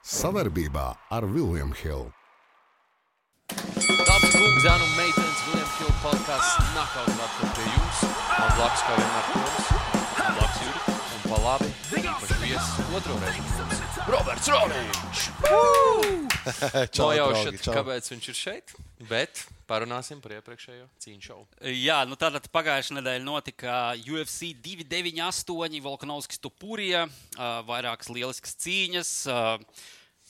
Savarbībā ar Vilniņu Hildu. Kungi, zēnu un meitenes, Viljams Hilda podkāsts Nakaut atkal pie jums. Man blakus kā vienmēr Toms, man blakus Jurika un pa labi īpaši viesis otro reizi. Roberts Roniņš! Čau, Nojaušat, kāpēc viņš ir šeit, bet parunāsim par iepriekšējo cīņu šovu. Jā, nu tātad pagājušajā nedēļā notika UFC 298, Volkanovskis Tupurija, uh, vairākas lieliskas cīņas.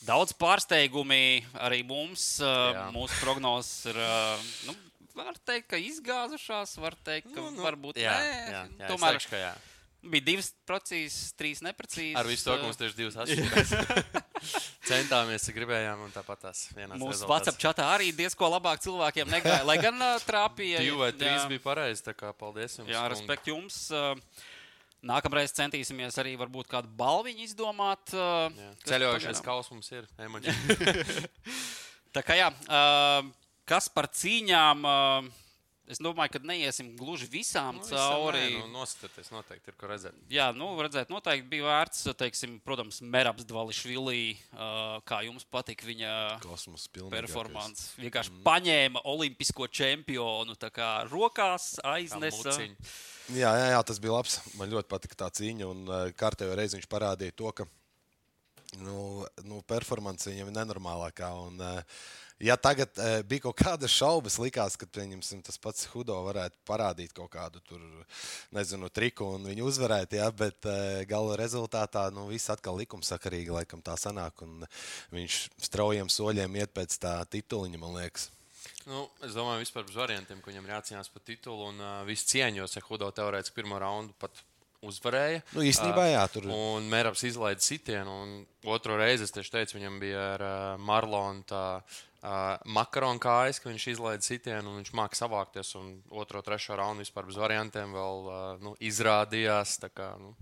Daudz pārsteigumi arī mums. Jā. mūsu prognozes ir. Nu, Var teikt, ka izgāzušās, var teikt, ka nu, nu, varbūt Jā, nē. jā, jā Tomēr teikšu, ka jā. Bija divas precīzas, trīs neprecīzas. Ar visu to, ka mums tieši divas atšķirības. Centāmies, gribējām, un tāpat tās vienās Mūsu. WhatsApp čatā arī diezko labāk cilvēkiem negāja, lai gan uh, trāpīja. Divi vai trīs jā. bija pareizi, tā kā paldies jums. Jā, respekt jums. Uh, Nākamreiz centīsimies arī varbūt kādu balviņu izdomāt. uh, pagaidām- kaus mums ir. Tā kā jā, uh, kas par cīņām, uh, es domāju, ka neiesim gluži visām Nu, cauri. Nu, noskatieties, noteikti ir ko redzēt. Jā, nu, redzēt, noteikti bija vērts, teiksim, protams, Merabs Dvališvilī, uh, kā jums patika viņa Kosmos pilnīgākais. performance. Vienkārši mm. paņēma olimpisko čempionu kā rokās, aiznesa. Jā, jā, jā, tas bija labs. Man ļoti patika tā cīņa. Un uh, kārtējo reizi viņš parādīja to, ka nu, nu, performance viņam ir nenormālākā. Un, uh, ja tagad uh, bija kaut kādas šaubas, likās, ka tas pats Hudo varētu parādīt kaut kādu tur, nezinu, triku un viņu uzvarēt, jā, bet uh, gala rezultātā nu, viss atkal likumsakarīgi laikam tā sanāk. Un viņš straujiem soļiem iet pēc tā tituliņa, man liekas. Nu, es domāju, vispār par variantiem, ka viņam ir jācīnās par titulu. Un uh, viss cieņos, ja Hudo teorētiski pirmo raundu pat uzvarēja. Nu, īstenībā, jā, tur- Un Mēraps izlaida sitienu. Un otro reizi es tieši teicu, viņam bija ar Marlonu uh, makaronu kājas, ka viņš izlaida sitienu un viņš māca savākties. Un otro, trešo raundu vispār bez variantiem vēl uh, nu, izrādījās. Kā nu.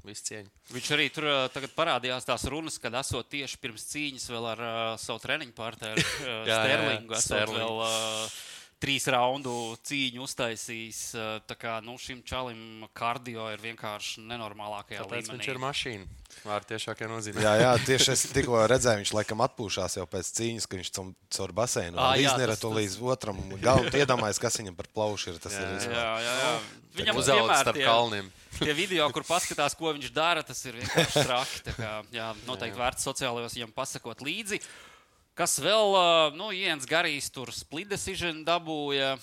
Viņš arī tur uh, parādījās tās runas, kad esot tieši pirms cīņas vēl ar uh, savu treniņu partneri uh, Sterlingu. Trīs raundu cīņu uztaisījis. Tā kā nu, šim čalim kardio ir vienkārši nenormālākajā Tāpēc līmenī. viņš ir mašīna. Vārds tiešākajā nozīmē. Jā, jā, tieši es tikko redzēju, viņš laikam atpūšās jau pēc cīņas, ka viņš caur jā, iznēra tas- to līdz otram galam. Iedomājieties, kas viņam par plaušu ir. Tas Jā, ir jā. Jā, jā, jā. Viņam Uzaugs starp tie- kalniem. Tie video, kur paskatās, ko viņš dara, tas ir vienkārši traki. Tā Kā, jā, noteikti vērts sociālajos viņam pasakot līdzi. Kas vēl, nu, Jēns Garīs tur split decision dabūja.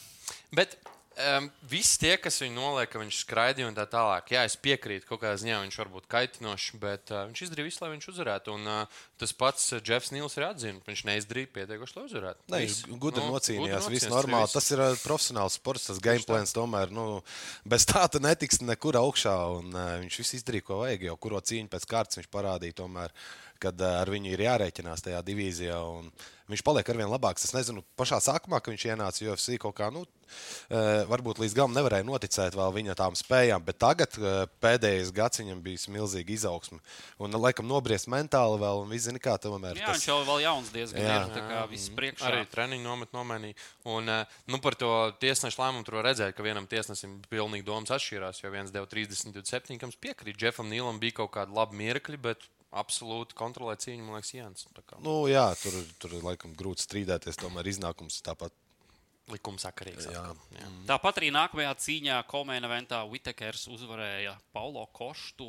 Bet um, visi tie, kas viņu noliek, ka viņš skraidīja un tā tālāk, jā, es piekrītu, kaut kādā ziņā viņš var būt kaitinošs, bet uh, viņš izdarīja visu, lai viņš uzvarētu. Un uh, tas pats uh, Jeffs Nīls ir atzīmējis, viņš neizdarīja pietiekuši, lai uzvarētu. Viss. viņš gudri Nu, nocīnījās. Viss normāli. Tas ir uh, profesionāls sports. Tas gameplans tomēr nu, bez tā tu netiks nekur augšā. Un, uh, viņš viss izdarīja, ko vajag. Jau kuro cīņu pēc kārtas viņš parādīja, tomēr, kad uh, ar viņu ir jārēķinās tajā divīzijā. Un viņš paliek ar vien labāks. Es nezinu, pašā sākumā, kad viņš ienāca UFC kaut kā. Nu, uh, Varbūt līdz galam nevarēja noticēt vēl viņa tām spējām, bet tagad uh, pēdējais gads viņam bija milzīga izaugsme. Un, uh, laikam, nobriest mentāli vēl, un viss zina, kā tomēr. Jā, viņš jau vēl jauns diezgan Jā. ir. Tā kā viss priekšā. Arī treniņu nomet nomainīja. Un nu, par to tiesnešu lēmumu tur var redzēt, ka vienam tiesnesim pilnīgi domas atšķirās. Jo viens deva 30, 27, kam piekrīt. Džefam Nīlam bija kaut kāda laba mirkļa, bet absolūti kontrolē cīņu, man liekas, Jānis. Tā kā Nu, jā, tur, tur ir laikam grūti strīdēties. Tomēr iznākums tāpat. likumsakarīgs. Jā. atkal, jā. Tāpat arī nākamajā cīņā Komēna Ventā Vitekers uzvarēja Paulo Koštu.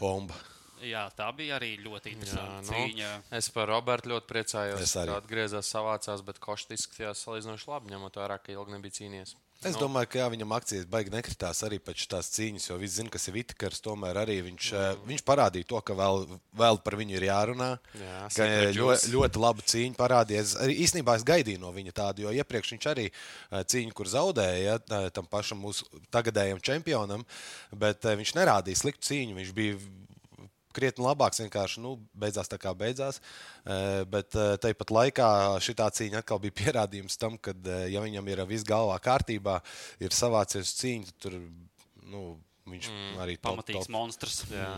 Bomba. Jā, tā bija arī ļoti Jā, interesanta nu, cīņa. es par Robertu ļoti priecājos. Ka Atgriezās savācās, bet Košs izskatījās salīdzinoši labi, ņemot vērā, ka ilgi nebija cīnījies. Es Nu, domāju, ka jā, viņam akcijas baigi nekritās arī pēc tās cīņas, jo viss zina, kas ir Vitkars. Tomēr arī viņš, mm. viņš parādīja to, ka vēl, vēl par viņu ir jārunā. Jā, ka secret ļoti, ļoti labu cīņu parādījies. Arī īstenībā es gaidīju no viņa tādu, jo iepriekš viņš arī eh, cīņu, kur zaudēja eh, tam pašam mūsu tagadējam čempionam, bet eh, viņš nerādīja sliktu cīņu. Viņš bija krietni labāks. Vienkārši nu, beidzās tā, kā beidzās. Eh, Bet eh, tāpat laikā šī cīņa atkal bija pierādījums tam, ka, ja viņam ir viss galvā kārtībā, ir savācies uz cīņu, tad tur nu, viņš mm, arī top, Pamatīgs top. monstrs. Jā.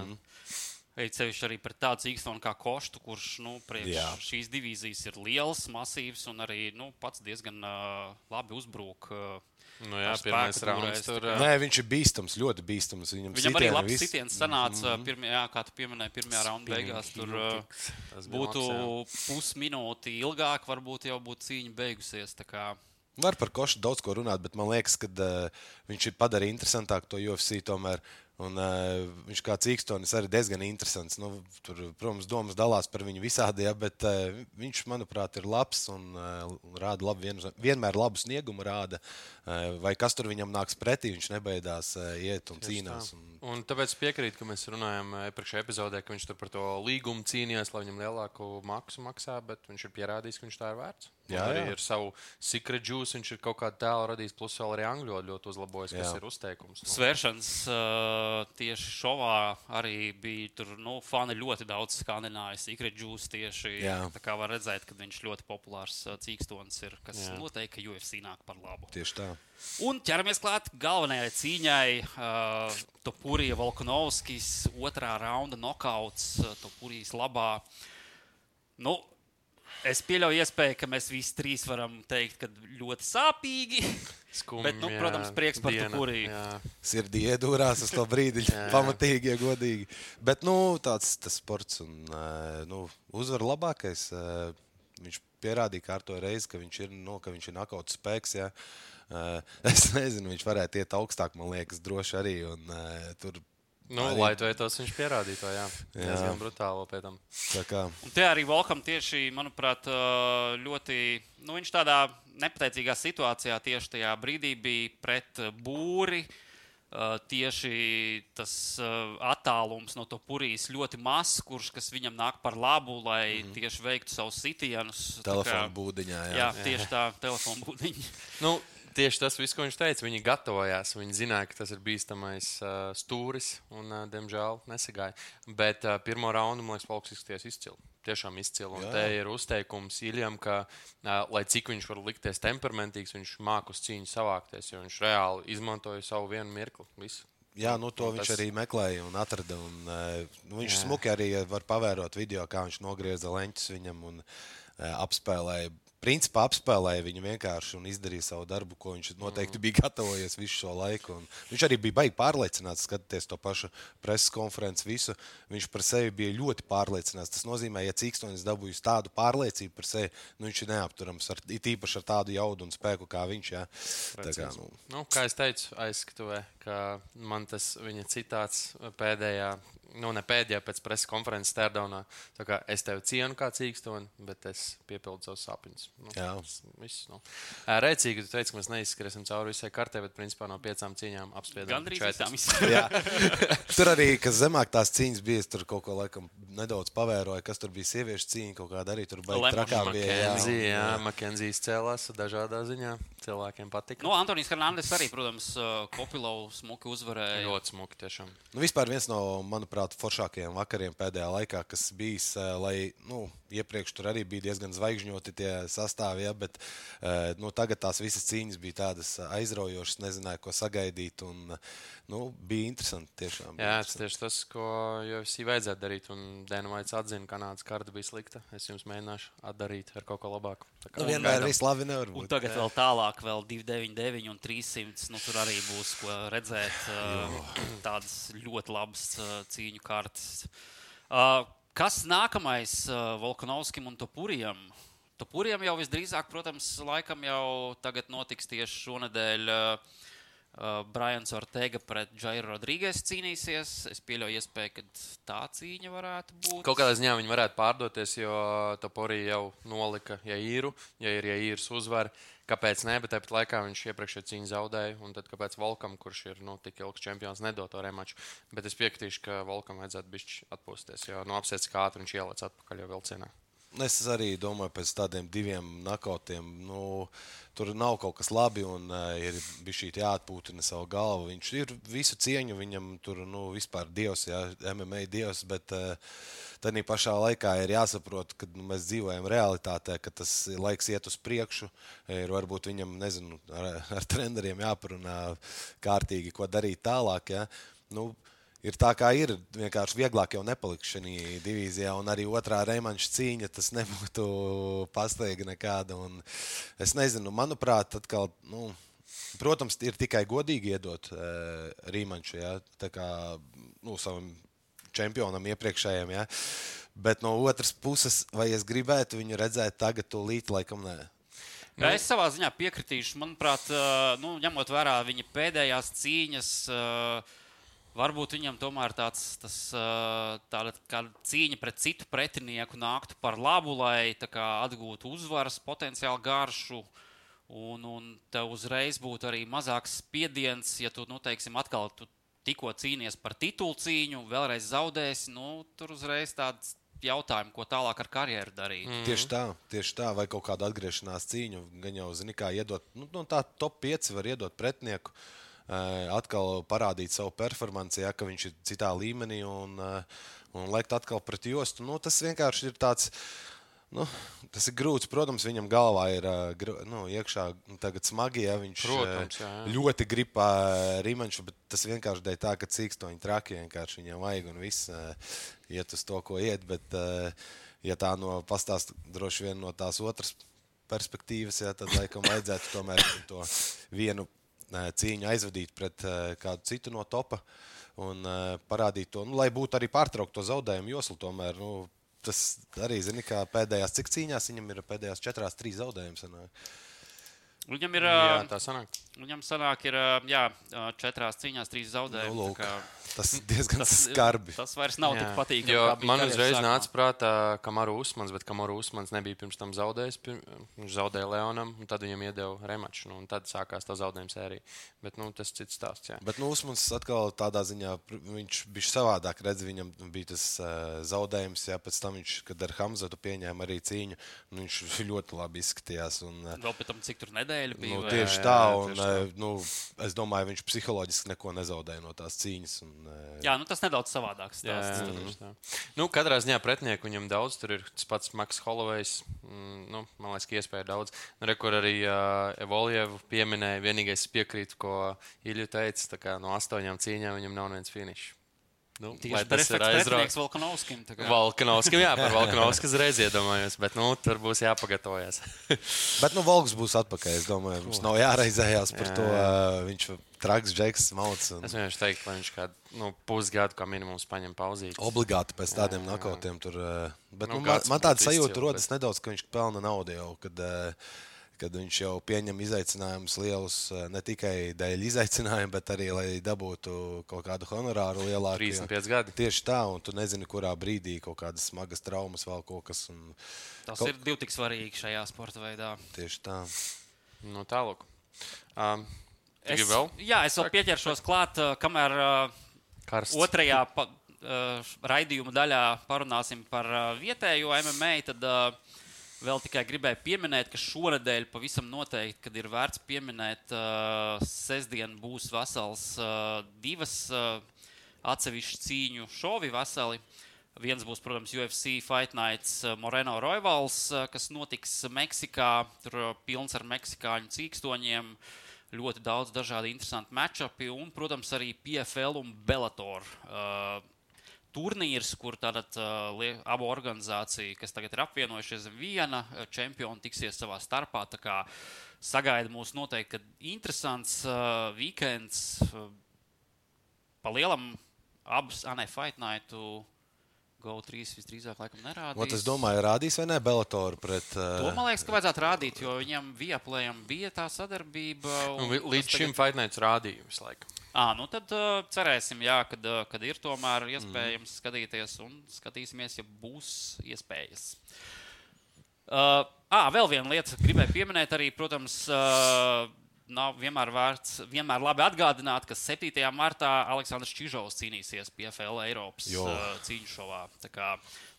It sevišķi arī pret tādu cīkstonu kā Kostu, kurš nu, priekš Jā. šīs divīzijas ir liels, masīvs un arī nu, pats diezgan uh, labi uzbrūk. Uh, Nu, jā, pirmais rauns tur. Nē, viņš ir bīstams, ļoti bīstams. Viņam, Viņam arī labs viss- sitiens sanāca, mm -hmm. pirmajā, kā tu pieminēji, pirmajā raunda beigās. Tur uh, būtu jā. pusminūti ilgāk, varbūt jau būtu cīņa beigusies. tā kā. Var par košu daudz ko runāt, bet man liekas, ka uh, viņš ir padarījis interesantāku to UFC. Tomēr. Un, uh, viņš kā cīkstonis arī diezgan interesants. Nu, tur, protams, domas dalās par viņu visādi, ja, bet uh, viņš, manuprāt, ir labs un uh, rāda labu, vien, vienmēr labu sniegumu. Rāda, uh, vai kas tur viņam nāks pretī, viņš nebeidās uh, iet un cīnās. Un, Un tāpēc piekrītu, ka mēs runājām ā, iepriekšējā epizodē, ka viņš tur par to līgumu cīnījās, lai viņam lielāku maksu maksā, bet viņš ir pierādījis, ka viņš tā ir vērts. Un Jā, arī jā. ar savu secret juice viņš ir kaut kādu tēlu radījis, plus vēl arī angļu valodu ļoti uzlabojis, kas Jā. ir uzteikums. Nu, Svēršanas uh, tieši šovā arī bija. Tur nu, fani ļoti daudz skandināja Secret Juice tieši. Jā. Tā kā var redzēt, ka viņš ļoti populārs uh, cīkstons ir, kas Jā. noteikti UFC nāk par labu. tieši tā. Un ķeramies klāt galvenajai cīņai. Uh, Topurija Volkanovskis, otrā raunda nokauts uh, Topurijas labā. Nu, es pieļauju iespēju, ka mēs visi trīs varam teikt, ka ļoti sāpīgi. skumji, Bet, nu, jā, protams, prieks par diena, Tupuriju. jā. sirdī iedūrās uz to brīdi, pamatīgi, ja godīgi. Bet nu, tāds tas sports un nu, uzvar labākais. Viņš pierādīja kārto reizi, ka viņš ir, nu, ka viņš ir nakauts spēks. Ja. Eh, Es nezinu, viņš varētu iet augstāk, man liekas, droši arī. Un, tur, Nu, Arī- lai to tos viņš pierādītu, to. Diezgan brutāli pēc tam. te arī Volkam tieši, manuprāt, ļoti. Nu, viņš tādā nepateicīgā situācijā tieši tajā brīdī bija pret būri. Tieši tas attālums no to purijas ļoti mazs, kurš kas viņam nāk par labu, lai mm -hmm. tieši veiktu savus sitienus. Telefona būdiņā. Jā. Jā, tieši tā, telefona būdiņa. Nu, tieši tas viss, ko viņš teica. Viņi gatavojās, viņi zināja, ka tas ir bīstamais uh, stūris, un, uh, diemžēl, nesagāja. Bet uh, pirmo raundu, man liekas, Falks izskatījās izcili. Tiešām izcili. Un Jā. te ir uzteikums Iljam, ka, uh, lai cik viņš var likties temperamentīgs, viņš māku uz cīņu savākties, jo viņš reāli izmantoja savu vienu mirkli. Visu. Jā, nu, to Un viņš tas- arī meklēja un atrada. Un, eh, nu, viņš Jā. smuki arī var pavērot video, kā viņš nogrieza leņķus viņam un eh, apspēlēja. Principā apspēlēja viņu vienkārši un izdarīja savu darbu, ko viņš noteikti bija gatavojies visu šo laiku. Un viņš arī bija baigi pārliecināts, skatoties to pašu preses konferenci, visu. Viņš par sevi bija ļoti pārliecināts. Tas nozīmē, ja Cīkstonis dabūjis tādu pārliecību par sevi, nu, viņš ir neapturams, ar, it īpaši ar tādu jaudu un spēku kā viņš. Jā. Tā kā, nu, Nu, kā es teicu, aizskatuvē, ka man tas viņa citāts pēdējā, nu, ne pēdējā pēc preses konferences Tērdaunā. tā kā Es tevi cienu kā cīkstoni, bet es piepildu savus sapņus. Nu, Jā. tas Viss, nu. Rēcīgi, tu teici, ka mēs neizskriesim cauri visai kartē, bet principā no piecām cīņām četras. visām. Jā. Tur arī, kas zemāk tās cīņas bija, tur kaut ko laikam nedaudz pavēroju, kas tur bija sieviešu cīņa, kaut kāda arī tur bija trakā. Bija, jā, Makenzija, jā, Makenzijas cēlās dažādā ziņā. Cilvēkiem patika. Nu, Antonius Hernandez arī, protams, Kopilovs smuki uzvarēja. Ļoti smuki tiešām. Nu, vispār viens no, manuprāt, foršākajiem vakariem pēdējā laikā, kas bijis, eh, lai nu, iepriekš tur arī bija diezgan zvaigžņoti tie sastāvji, ja, bet eh, nu, tagad tās visas cīņas bija tādas aizraujošas, nezināju, ko sagaidīt. Un, nu, bija interesanti tiešām. bija Jā, tas interesanti. tieši tas, ko UFC vajadzētu darīt. Un Dienvidas atzina, ka kanādas karta bija slikta. Es jums mēģināšu atdarīt ar kaut ko labāku. Tā kā Nu, vienmēr viss labi nevar Un būt. tagad vēl tālāk, vēl 299 un 300. Nu, tur arī būs ko redzēt. Uh, tādas ļoti labas uh, cīņu kartes. Uh, kas nākamais uh, Volkanovskim un Topurijam? Topurijam jau visdrīzāk, protams, laikam jau tagad notiks tieši šonadēļ. Uh, Uh, Brians Ortega pret Jairu Rodrīgas cīnīsies. Es pieļauju, iespēju, ka tā cīņa varētu būt. Kaut kādā ziņā viņi varētu pārdoties, jo Toporī jau nolika Jaīru, ja ir Jaīras uzvara. Kāpēc ne? Bet tāpat laikā viņš iepriekšējā cīņā zaudēja. Un tad kāpēc Volkam, kurš ir nu, tik ilgs čempions, nedod to remaču? Bet es piekritīšu, ka Volkam vajadzētu bišķi atpūsties, jo no apsēs kā ātri viņš ieliec atpakaļ jau vilcienā. Es arī domāju, pēc tādiem diviem nakautiem, nu, tur nav kaut kas labi un uh, ir bijis šī jāatpūtina savu galvu. Viņš ir visu cieņu, viņam tur nu, vispār dievs, jā, MMA dievs, bet uh, tādā pašā laikā ir jāsaprot, ka nu, mēs dzīvojam realitātē, ka tas laiks iet uz priekšu. Ir varbūt viņam, nezinu, ar, ar treneriem jāparunā kārtīgi, ko darīt tālāk. Ja? Nu, ir tā, kā ir. Vienkārši vieglāk jau nepalikt šajā divīzijā, un arī otrā remanša cīņa tas nebūtu pastaiga nekāda. Un es nezinu, manuprāt, atkal. Nu, Protams, ir tikai godīgi iedot e, rīmanšu ja, kā, nu, savam čempionam iepriekšējiem. Ja. Bet no otras puses, vai es gribētu viņu redzēt tagad, tūlīt, laikam, nē. Nu, es savā ziņā piekritīšu. Manuprāt, nu, ņemot vērā viņa pēdējās cīņas, varbūt viņam tomēr tāds, tas, tāda cīņa pret citu pretinieku nāktu par labu, lai kā, atgūtu uzvaras potenciālu garšu. Un, un tev uzreiz būtu arī mazāks spiediens, ja tu, nu, teiksim, atkal tu tikko cīnies par titulu cīņu, vēlreiz zaudēsi. Nu, tur uzreiz tāds jautājumu, ko tālāk ar karjeru darīt. Mm. Tieši tā, tieši tā, vai kaut kāda atgriešanās cīņa, gan jau zini, kā iedot, nu, no tā top 5 var iedot pretinieku. Uh, atkal parādīt savu performanci, ja viņš ir citā līmenī un, uh, un liekt atkal pret jostu. Nu, tas vienkārši ir tāds Nu, tas ir grūts. Protams, viņam galvā ir nu, iekšā smagi. Ja, viņš Protams, jā, jā. ļoti grib rīmenšu, bet tas vienkārši dēļ tā, ka cīkstoņi traki vienkārši viņam vajag un viss iet uz to, ko iet. Bet, ja tā no pastāst droši vien no tās otras perspektīvas, ja, tad laikam vajadzētu tomēr to vienu cīņu aizvadīt pret kādu citu no topa un parādīt to, nu, lai būtu arī pārtraukt to zaudējumu joslu. Tomēr, nu, tas arī, zini, kā pēdējās cik cīņās viņam ir pēdējās četrās, trīs zaudējumus. Viņam ir. Jā, tā sanāk. Viņam sanāk, ir jā, četrās cīņās, trīs zaudējumi. Nu, Tas diezgan tas, skarbi. Tas vairs nav jā. tik patīkami. Man uzreiz nāca prātā Kamaru Usmans, bet Kamaru Usmans nebija pirms tam zaudējis. Viņš zaudēja Leonam, un tad viņam iedeva remaču. Nu, tad sākās tā zaudējuma sērija. Bet nu, tas cits stāsts. Jā. Bet nu, Usmans atkal tādā ziņā viņš bija savādāk. Redz, viņam bija tas uh, zaudējums, jā, pēc tam viņš, kad ar Hamzatu pieņēma arī cīņu, nu, viņš ļoti labi izskatījās. Un, uh, Vēl pēc tam, cik tur nedēļa bija. Nu, tieši jā, tā, un nu, es domāju, viņš psiholoģiski neko nezaudēja no tās cīņas. Un, Jā, nu tas nedaudz savādāks. Stāsts, jā, jā, jā. Nu, katrā ziņā pretinieku viņam daudz. Tur ir tas pats Maks Holovejs. Mm, nu, man liekas, ka iespēja daudz. Nu, re, kur arī uh, Evoljevu pieminēja. Vienīgais piekrīt, ko Ilju teica, ka no astoņām cīņām viņam nav viens finišs. Nu, Tieši tas ir aizrauts Volkanovskim. Volkanovskim, jā, par Volkanovskim uzreiz iedomājos, bet nu, tur būs jāpagatavojas. bet nu, Volks būs atpakaļ. Es domāju, mums nav jāraizējās par jā, jā. to. Viņš traks, džeks, mauts. Un... Es vienkārši teiktu, ka viņš kādu nu, pusgadu kā minimums paņem pauzīt. Obligāti pēc tādiem nakautiem tur. Bet, nu, nu, man, man tāda sajūta rodas bet... nedaudz, ka viņš pelna naudu jau. Kad, uh, kad viņš jau pieņem izaicinājumus lielus eh, ne tikai dēļ izaicinājuma, bet arī lai dabūtu kaut kādu honorāru lielāku. 35 gadi. Tieši tā, un tu nezini, kurā brīdī kaut kādas smagas traumas vēl kaut kas. Un... Tas kaut... ir divi tik svarīgi šajā sporta veidā. Tieši tā. Nu, tālāk. Um, Es, vēl? Jā, es vēl pieķeršos klāt, kamēr Karsts. otrajā pa, uh, raidījuma daļā parunāsim par uh, vietējo MMA. Tad uh, vēl tikai gribēju pieminēt, ka šonadēļ pavisam noteikti, kad ir vērts pieminēt, uh, sestdien būs vesels uh, divas uh, atsevišķu cīņu šovi veseli. Viens būs, protams, UFC Fight Nights Moreno Roivals, kas notiks Meksikā. Tur pilns ar meksikāņu cīkstoņiem. Ļoti daudz dažādu interesantu matčupi un, protams, arī PFL un Bellator. Uh, turnīrs, kur tātad uh, abu organizāciju, kas tagad ir apvienojušies viena čempiona, tiksies savā starpā. Sagaida mūs noteikti interesants uh, weekends. Uh, pa lielam abus Anē Fight Nightu GO3 visdrīzāk laikam nerādīs. Ot, es domāju, rādīs vai ne Belatoru pret. Uh... To man liekas, ka vajadzētu rādīt, jo viņam Vieplējam bija tā sadarbība. Un, un līdz šim tagad... Fightnights rādīja visu laiku. À, nu tad uh, cerēsim, jā, kad, uh, kad ir tomēr iespējams mm. skatīties un skatīsimies, ja būs iespējas. Uh, à, vēl viena lieta, gribēju pieminēt arī, protams, uh, nav vienmēr vērts, vienmēr labi atgādināt, ka 7. martā Aleksandrs Čižovs cīnīsies PFL Eiropas jo. uh, cīņu šovā.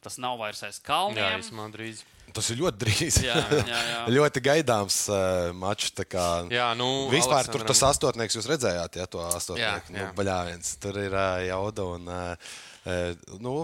Tas nav vairs aiz kalniem. Jā, drīz. Tas ir ļoti drīz. Jā, jā, jā. ļoti gaidāms uh, mačs. Jā, nu, vispār Aleksandram... tur tas astotnieks jūs redzējāt, ja to astotnieku. Nu, baļāviens. Tur ir uh, jauda un uh, uh, nu,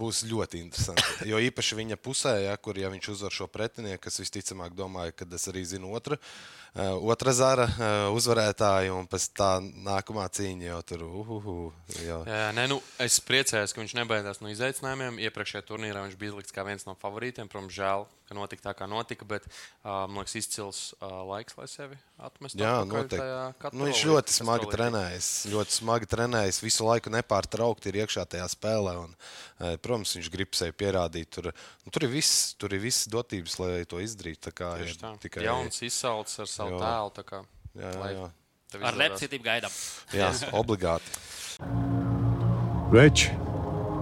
būs ļoti interesanti. Jo īpaši viņa pusē, ja, kur ja viņš uzvar šo pretinieku, kas visticamāk domāja, ka es arī zinu otru. Uh, otra zara uh, uzvarētāja, un pēc tā nākamā cīņa jau tur uh, uh, uh, jau. Jā, nē, nu, es priecājos, ka viņš nebaidās no izaicinājumiem. Iepriekšējā turnīrā viņš bija izlikts kā viens no favorītiem. Protams, žēl, ka notika tā, kā notika, bet man liekas, izcils laiks, lai sevi atmestu. Jā, noteikti. Nu, viņš ļoti smagi trenējas. Ļoti smagi trenējas. Visu laiku nepārtraukti ir iekšā tajā spēlē. Un, eh, protams, viņš grib sevi pierādīt. Tur, nu, tur ir viss, tur ir viss dotības, lai to izdarītu. Tā kā Tieši tā. tikai Jauns izsaucis ar savu Jā. tēlu. tā kā, Jā, jā. tev Ar lepcītību gaidām. Jā, obligāti. Veči,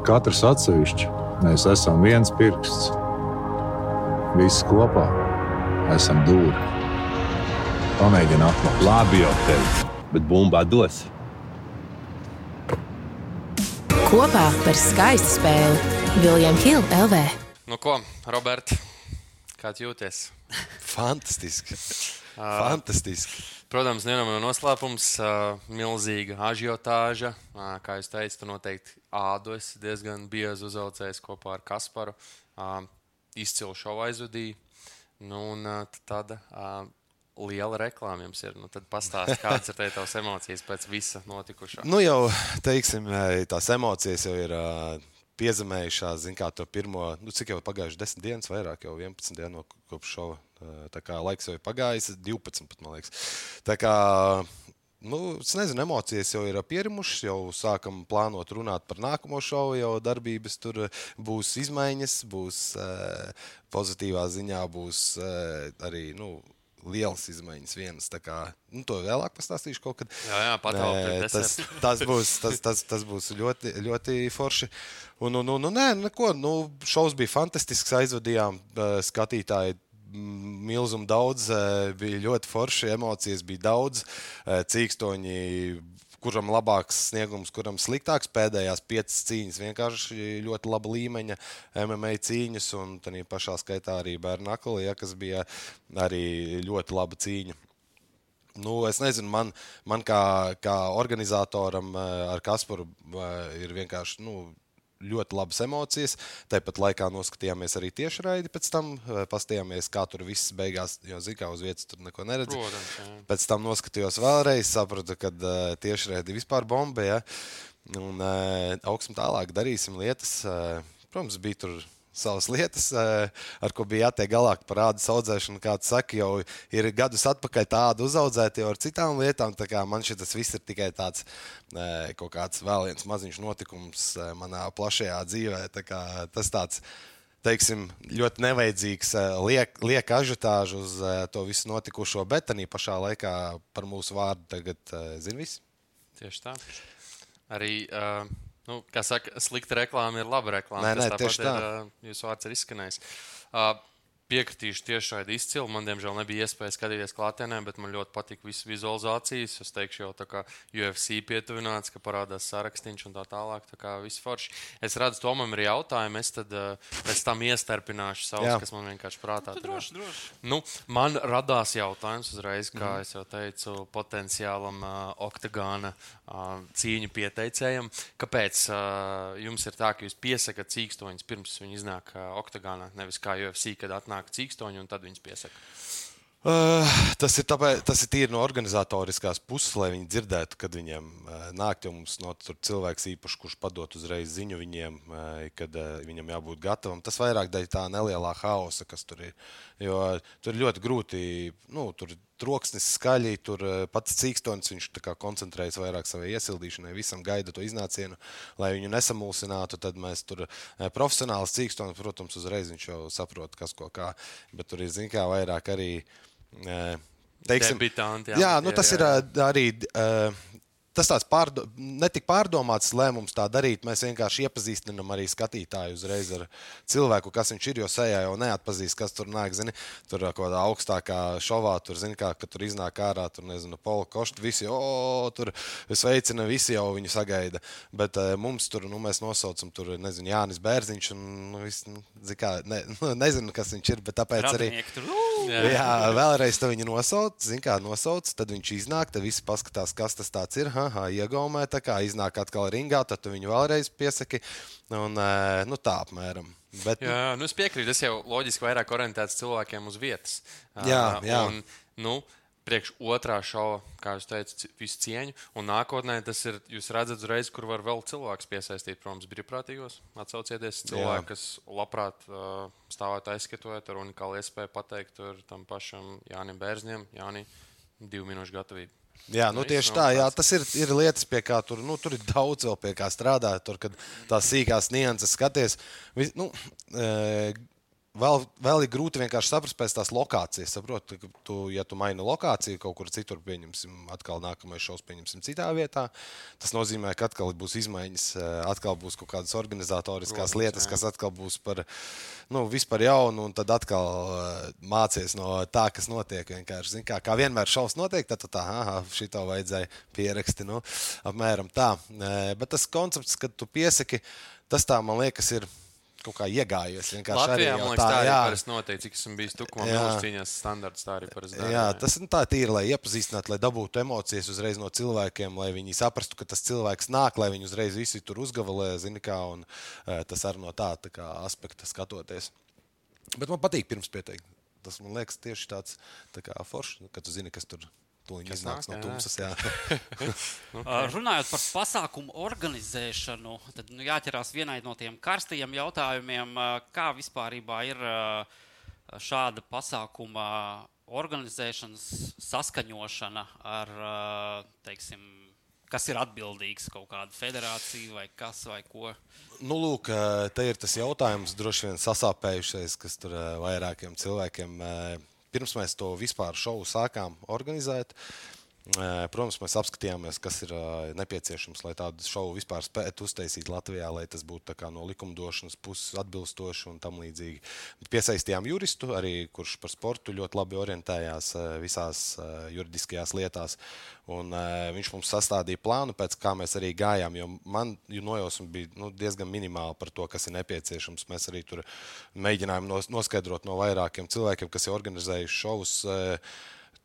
katrs atsevišķi, mēs esam viens pirksts. Visi kopā esam dūri. Pamēģini atklāt. Labi, jau teicu, bet bumbā dos. Kopā par skaistu spēli Viljams Hilde LV. Nu, ko, Roberts, kā jūties? Fantastiski. Fantastiski. Protams, nevienam nav noslēpums, uh, milzīga ažiotāža. Uh, kā jūs teicat, tu noteikti ādu esi diezgan bieži uzaucējis kopā ar Kasparu. Izcilu šovu aizvadīja. Nu, un t- tāda uh, liela reklāma jums ir. Nu, tad pastāstiet, kādas ir tavas emocijas pēc visa notikušā. Nu, jau teiksim, eh, tās emocijas jau ir piezemējušās. Zin, kā to pirmo, nu, cik jau pagājuši 10 dienas, vairāk jau 11 dienu no kopš šova. Tā kā laiks jau ir pagājis, 12 pat man liekas. Tā kā, nu, es nezinu, emocijas jau ir pierimušas, jau sākam plānot runāt par nākamo šovu, jau darbības tur būs izmaiņas, būs pozitīvā ziņā, būs arī, nu, lielas izmaiņas vienas. Kā, nu, to vēlāk pastāstīšu kaut kad. Jā, jā, pret tas, tas, būs, tas, tas, tas būs ļoti, ļoti forši. Un, un, un, un nē, neko, nu, šovs bija fantastisks. Aizvadījām skatītāji. mm, Milzumu daudz, bija ļoti forši, emocijas bija daudz. Cīkstoņi, kuram labāks sniegums, kuram sliktāks. Pēdējās piecas cīņas vienkārši ļoti laba līmeņa MMA cīņas, un tā pašā skaitā arī Bērnakli, ja, kas bija arī ļoti laba cīņa. Nu, es nezinu, man, man kā, kā organizatoram eh, ar Kasparu eh, ir vienkārši nu, ļoti labas emocijas. Tāpat laikā noskatījāmies arī tiešraidi pēc tam, eh, paskatījāmies, kā tur viss beigās, jo zināmā uz vietas tur neko neredzu. Protams, jā. Pēc tam noskatījos vēlreiz, sapratu, ka uh, tiešraidi vispār bomba. Ja? Un uh, augsim tālāk, darīsim lietas. Uh, protams, bija tur savas lietas, uh, ar ko bija jātiek galā par ādas audzēšanu. Kā tu saki, jau ir gadus atpakaļ tādu uzaudzēta jau ar citām lietām. Man šis viss ir tikai tāds uh, kaut kāds vēl viens maziņš notikums uh, manā plašajā dzīvē. Tā Tas tāds teiksim, ļoti nevajadzīgs, eh, liek, ažiotāžu uz eh, to visu notikušo, bet arī pašā laikā par mūsu vārdu tagad eh, zina visi. Tieši tā. Arī, uh, nu, kā saka, slikta reklāma ir laba reklāma. Nē, nē, tieši tā. Ir, jūsu vārds ir izskanējis. Uh, Piekritīšu tieši šādi izcili. Man, diemžēl, nebija iespēja skatīties klātienē, bet man ļoti patīk visas vizualizācijas. Es teikšu, jau tā kā UFC pietuvināts, ka parādās sarakstīns un tā tālāk. Tā kā viss forši. Es redzu, Tomam ir jautājumi. Es tad uh, pēc tam iestarpināšu savus, Jā. kas man vienkārši prātā ir. Droši, droši. Nu, man radās jautājums uzreiz, kā mm. jau teicu, potenciālam uh, oktagāna uh, cīņu pieteicējam. Kāpēc uh, jums ir tā, ka jūs piesakāt cīkstoņus pirms viņi iznāk uh, oktagānā, nevis kā UFC, kad atnāk cīkstoņi un tad viņus piesaka? Uh, tas ir, tāpēc, tas ir tīri no organizatoriskās puses, lai viņi dzirdētu, kad viņiem uh, nāk. Jo mums no tur cilvēks īpaši, kurš padod uzreiz ziņu viņiem, uh, kad uh, viņam jābūt gatavam. Tas vairāk dēļ tā nelielā haosa, kas tur ir. Jo tur ir ļoti grūti, nu, tur ir troksnis skaļi, tur uh, pats cīkstonis, viņš koncentrējas vairāk savai iesildīšanai, visam gaida to iznācienu, lai viņu nesamulsinātu. Tad mēs tur uh, profesionāls cīkstonis, protams, uzreiz viņš jau saprot, kas ko kā, bet tur ir, zin kā, vairāk arī. Uh, Debitanti, jā, jā, nu, tas jā, ir jā. ā, arī uh, tas tāds pārdo, netik pārdomāts lēmums tā darīt. Mēs vienkārši iepazīstinām arī skatītāju uzreiz ar cilvēku, kas viņš ir. Jo sejā jau neatpazīst, kas tur nāk. Zini, tur kaut kādā augstākā šovā, tur zina, kā ka tur iznāk ārā, tur nezinu, polo koštu. Visi jau tur sveicina, visi jau viņu sagaida. Bet uh, mums tur, nu, mēs nosaucam tur, nezinu, Jānis Bērziņš. Un, nu, vis, nu, kā, ne, nu, nezinu, kas viņš ir, bet tāpēc arī. Radinieki tur. ū! Jā. Jā, vēlreiz to viņa nosauc, zina, kā nosauc. Tad viņš iznāk, tad visi paskatās, kas tas ir. Ha, aha, iegaumē, tā kā iznāk atkal ringā, tad tu viņu vēlreiz piesaki. Un, nu, tā apmēram. Bet, Jā, nu es piekrītu. Tas jau loģiski vairāk orientēts cilvēkiem uz vietas. Jā, jā. Un, nu, priekš otrā šova, kā jūs teicat, visu cieņu. Un nākotnē tas ir, jūs redzat, uzreiz, kur var vēl cilvēks piesaistīt, protams, brīvprātīgos. Atsaucieties cilvēki, Jā. kas labprāt uh, stāvēt aizskatot ar unikālu iespēju pateikt tam pašam Jānim Bērzņiem, Jāni, divu minūšu gatavību. Jā, nu tieši tā, jā, tas ir, ir lietas, pie kā tur, nu, tur ir daudz vēl pie kā strādāt. Tur, kad tās sīkās nianses skaties, vis, nu, e, vēl, vēl ir grūti vienkārši saprast pēc tās lokācijas. Saproti, ka tu, ja tu maini lokāciju kaut kur citur, pieņemsim, atkal nākamais šovs, pieņemsim citā vietā, tas nozīmē, ka atkal būs izmaiņas, e, atkal būs kaut kādas organizatoriskās Protams, lietas, jā. kas atkal būs par nu, vispār jaunu, un tad atkal uh, mācies no tā, kas notiek. Vienkārši, zini, kā, kā vienmēr šausmas notiek, tad tu tā, ah, šito vajadzēja pierakstīt. Nu, apmēram tā. Eh, Bet tas koncepts, kad tu piesaki, tas tā man liekas, ir kaut kā iegājies. arī Latvijā, jau man liekas, tā arī jā. parasti notiek. Cik esmu bijis tukumā, Jā. milzīgs cīņās standarts, tā arī parasti dara. Jā, tas ir tā tīri, lai iepazīstinātu, lai dabūtu emocijas uzreiz no cilvēkiem, lai viņi saprastu, ka tas cilvēks nāk, lai viņi uzreiz visi tur uzgavalē, zini, kā, un eh, tas arī no tā, tā kā aspekta skatoties. Bet man patīk pirms pieteikt. Tas man liekas tieši tāds tā kā foršs, ka tu zini, kas tur tūlīt Kas iznāks nāk, no tumsas. Jā. Uh, runājot par pasākumu organizēšanu, tad nu, jāķerās vienai no tiem karstajiem jautājumiem, kā vispār ir šāda pasākuma organizēšanas saskaņošana ar, teiksim, kas ir atbildīgs kaut kāda federācija vai kas vai ko. Nu, lūk, te ir tas jautājums, droši vien sasāpējušais, kas tur vairākiem cilvēkiem. eh, Pirms mēs to vispār šovu sākām organizēt, eh, protams, mēs apskatījāmies, kas ir nepieciešams, lai tādu šovu vispār spētu uztaisīt Latvijā, lai tas būtu no likumdošanas puses atbilstoši un tam līdzīgi. Piesaistījām juristu, arī, kurš par sportu ļoti labi orientējās visās juridiskajās lietās. Un, viņš mums sastādīja plānu, pēc kā mēs arī gājām. Jo man nojausma bija nu, diezgan minimāla par to, kas ir nepieciešams. Mēs arī tur mēģinājām nos, noskaidrot no vairākiem cilvēkiem, kas ir organizējuši šovus.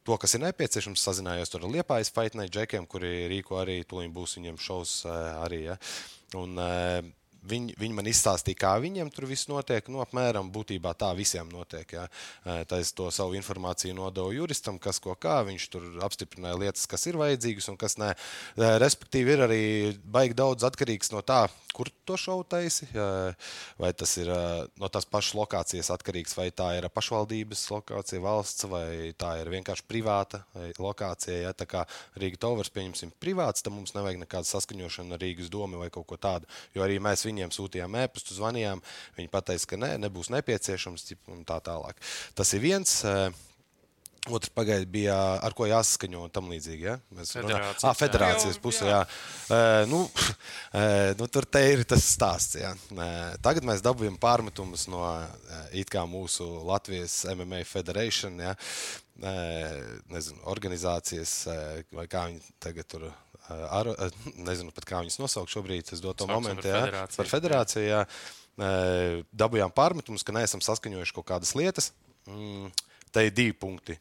To, kas ir nepieciešams, sazinājos ar Liepājas Faitnai Džekiem, kuri rīko arī tūlīt būs viņiem šovs uh, arī. Ja. Un, uh, Viņi, viņi man izstāstīja, kā viņiem tur viss notiek. Nu, apmēram būtībā tā visiem notiek. Ja. Tā es to savu informāciju nodevu juristam, kas ko kā. Viņš tur apstiprināja lietas, kas ir vajadzīgas un kas nē. Respektīvi, ir arī baigi daudz atkarīgs no tā, kur to šovu taisi. Vai tas ir no tās pašas lokācijas atkarīgs, vai tā ir pašvaldības lokācija, valsts, vai tā ir vienkārši privāta lokācija. Ja. Tā kā Rīga Tovers pieņemsim privāts, tad mums nevajag nekādu saskaņošanu ar Rīgas domu vai kaut ko tādu. Jo arī mēs viņiem sūtījām ēpastu, zvanījām. Viņi pateica, ka nē, nebūs nepieciešams un tā tālāk. Tas ir viens. eh, Otrs pagaidi bija, ar ko jāsaskaņo un tam līdzīgi. Ja? Mēs Federācijas, Ah, federācijas pusē, jā. jā. Uh, nu, uh, nu, tur te ir tas stāsts. Ja? Uh, tagad mēs dabūjām pārmetumus no it kā mūsu Latvijas MMA Federation, ja? uh, nezinu, organizācijas, uh, vai kā viņi tagad tur. Uh, ar, nezinu pat, kā viņas nosaukt šobrīd. Es dotu to momentu, par ja? federāciju. par federāciju. Jā. Dabūjām pārmetumus, ka neesam saskaņojuši kaut kādas lietas. Mm, te ir divi punkti.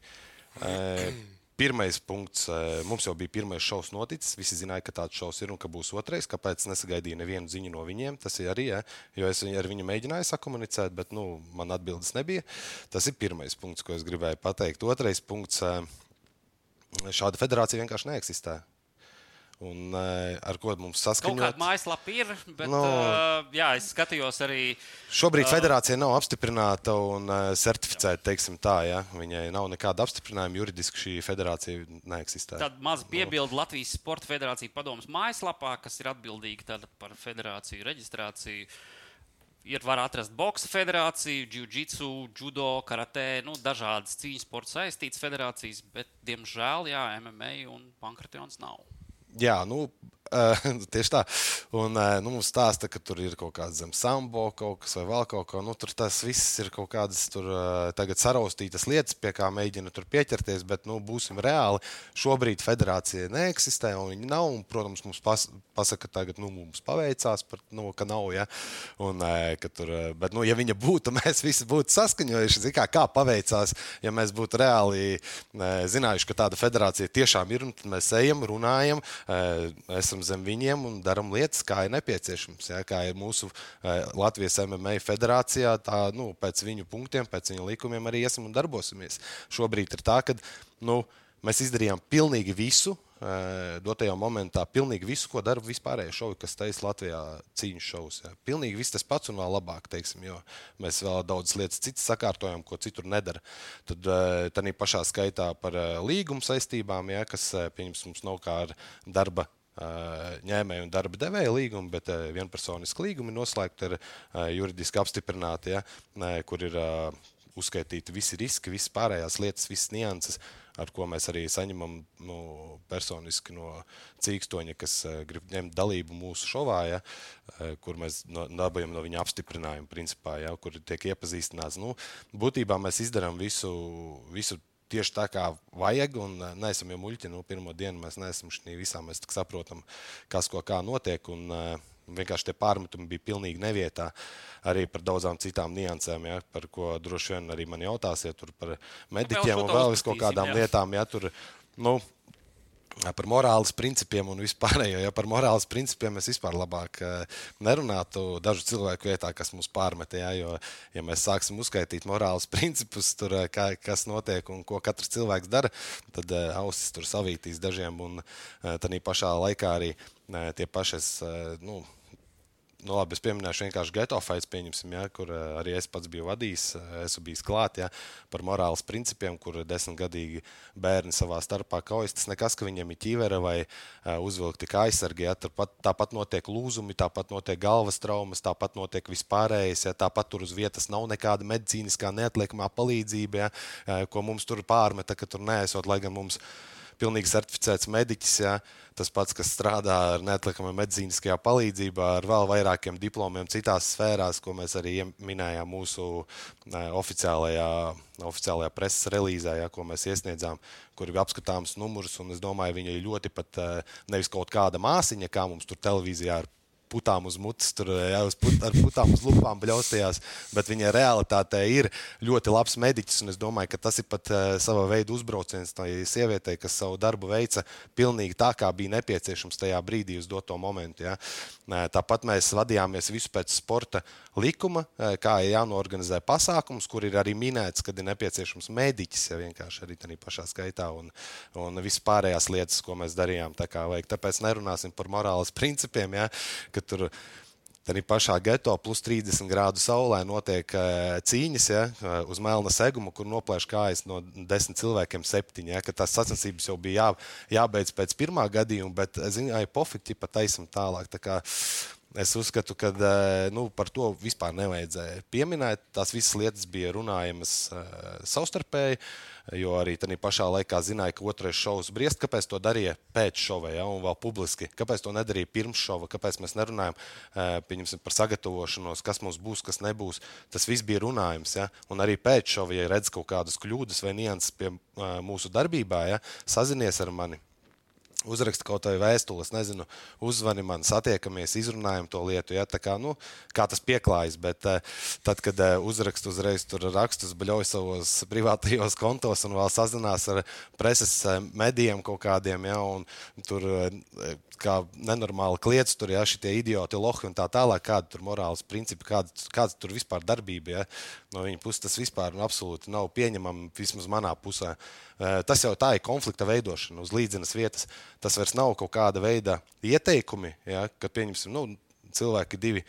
Pirmais punkts, mums jau bija pirmais šovs noticis. Visi zināja, ka tāds šovs ir un ka būs otrais. Kāpēc nesagaidīju nevienu ziņu no viņiem? Tas ir arī, ja, jo es ar viņu mēģināju sakomunicēt, bet nu, man atbildes nebija. Tas ir pirmais punkts, ko es gribēju pateikt. Otrais punkts, šāda federācija vienkārši neeksistē. Un, eh, ar ko mums Kaut saskaņot? kāda mājaslapa ir, bet No. uh, jā, es skatījos arī. Šobrīd federācija nav apstiprināta un certificēta, teiksim tā, ja viņai nav nekāda apstiprinājuma. Juridiski šī federācija neeksistē. Tāda maza piebilde Latvijas Sporta Federācijas padomus mājaslapā, kas ir atbildīga par federāciju reģistrāciju. Ir var atrast boxa federāciju, jiu-jitsu, judo, karatē, nu, dažādas cīņas sporta saistītas federācijas, bet, diemžēl, jā, MMA un pankratēns nav. Jā, nu, uh, tieši tā. Un uh, nu, mums stāsta, ka tur ir kaut kāda zem sambo kaut kas vai vēl kaut ko. Nu, tur tas viss ir kaut kādas tur, uh, tagad saraustītas lietas, pie kā mēģina tur pieķerties, bet nu, būsim reāli. Šobrīd federācija neeksistē un viņi nav. Un, protams, mums pas, pasaka, ka tagad nu, mums paveicās, par, nu, ka nav. Ja? Un, uh, ka tur, bet, nu, ja viņa būtu, mēs visi būtu saskaņojuši, kā, kā paveicās, ja mēs būtu reāli zinājuši, ka tāda federācija tiešām ir, mēs ejam, runājam, esam zem viņiem un darām lietas, kā ir nepieciešams. Ja, kā ir mūsu Latvijas MMA federācijā, tā nu, pēc viņu punktiem, pēc viņu likumiem arī esam un darbosimies. Šobrīd ir tā, ka nu, mēs izdarījām pilnīgi visu, dotajā momentā pilnīgi visu, ko dara vispārējais šovi, kas taisa Latvijā cīņas šovus. Jā. Pilnīgi viss tas pats un vēl labāk, teiksim, jo mēs vēl daudz lietas citas sakārtojam, ko citur nedara. Tad tā pašā skaitā par līguma saistībām, jā, kas, pieņems, mums nav kā ar darba ņēmēju un darba devēja līgumu, bet vienpersoniski līgumi noslēgti ar juridiski apstiprināti, ja, kur ir uzskaitīti visi riski, visas pārējās lietas, visas nianses ar ko mēs arī saņemam nu, personiski no cīkstoņa, kas grib ņemt dalību mūsu šovā, ja, kur mēs no, dabūjam no viņa apstiprinājumu, principā, ja, kur tiek iepazīstināts. Nu, būtībā mēs izdarām visu. visu Tieši tā kā vajag, un uh, neesam jau muļķi. Nu, pirmo dienu mēs neesam šī visā. Mēs saprotam, kas ko kā notiek. Un, uh, Vienkārši tie pārmetumi bija pilnīgi nevietā. Arī par daudzām citām niansēm, ja, par ko droši vien arī man jautāsiet, par mediķiem un vēl kaut kādām jā. lietām. Ja, tur, nu, par morāles principiem un vispārējo. Ja par morāles principiem mēs vispār labāk nerunātu dažu cilvēku vietā, kas mums pārmet. Ja, jo, ja mēs sāksim uzskaitīt morāles principus, tur, kā, kas notiek un ko katrs cilvēks dara, tad ausis tur savītīs dažiem. Un tā pašā laikā arī tie pašas. Nu, nu, labi, es pieminēšu vienkārši geto fights, ja, kur uh, arī es pats biju vadījis, uh, esmu bijis klāt ja, par morāles principiem, kur desmitgadīgi bērni savā starpā kaujas. Tas nekas, ka viņiem ir ķīvere vai uh, uzvilkti kā aizsargi. Ja, tāpat, tāpat notiek lūzumi, tāpat notiek galvas traumas, tāpat notiek vispārējais. Ja, tāpat tur uz vietas nav nekāda medicīniskā neatliekamā palīdzība, ja, ko mums tur pārmeta, ka tur neesot, lai gan mums pilnīgi certificēts mediķis. Uh, tas pats, kas strādā ar neatliekamā medicīniskajā palīdzībā, ar vēl vairākiem diplomiem citās sfērās, ko mēs arī minējām mūsu oficiālajā, oficiālajā preses relīzē, ja, ko mēs iesniedzām, kur ir apskatāms numurs. Es domāju, viņa ir ļoti pat nevis kaut kāda māsiņa, kā mums tur televīzijā ir putām uz mutes, tur jā, uz put, ar putām uz lupām bļaustījās. Bet viņa realitātē ir ļoti labs mediķis. Es domāju, ka tas ir pat uh, sava veida uzbrauciens tai sievietei, kas savu darbu veica pilnīgi tā, kā bija nepieciešams tajā brīdī uz doto momentu. Ja. Tāpat mēs vadījāmies visu pēc sporta likuma, kā ir jānorganizē pasākums, kur ir arī minēts, kad ir nepieciešams mediķis, ja vienkārši arī tādā pašā skaitā un, un viss pārējās lietas, ko mēs darījām. Tā kā vajag. Tāpēc nerunāsim par morāles principiem, ja, ka tur Tad ir pašā geto, plus 30 grādu saulē notiek uh, cīņas ja, uz melna seguma, kur noplēš kājas no desmit cilvēkiem septiņi. Ja, tās sacensības jau bija jā, jābeidz pēc pirmā gadījuma, bet zināja, pofīgi pat taisam tālāk. Tā kā, Es uzskatu, ka nu, par to vispār nevajadzēja pieminēt. Tās visas lietas bija runājamas uh, savstarpēji. Jo arī tajā pašā laikā zināja, ka otrais šovs briest. Kāpēc to darīja pēc šova, ja, un vēl publiski? Kāpēc to nedarīja pirms šova? Kāpēc mēs nerunājam par sagatavošanos, kas mums būs, kas nebūs? Tas viss bija runājums. Ja, un arī pēc šova, ja redz kaut kādas kļūdas vai nianses pie mūsu darbībā, ja, sazinies ar mani uzraksta kaut vai vēstules, nezinu, uzzvani man, satiekamies, izrunājam to lietu. Ja, kā, nu, kā tas pieklājas, bet uh, tad, kad uh, uzraksta uzreiz tur rakstus, bļauj savos privātajos kontos un vēl sazinās ar preses uh, medijiem kaut kādiem, ja, un tur kā nenormāli kliedz, tur ir šie idioti, lohi un tā tālāk, kāda tur morāles principi, kāda, kāda tur vispār darbība. Ja? No viņa puses tas vispār nu, absolūti nav pieņemami, vismaz manā pusē. Tas jau tā ir konflikta veidošana uz līdzenas vietas. Tas vairs nav kaut kāda veida ieteikumi, ja? kad pieņemsim nu, cilvēki divi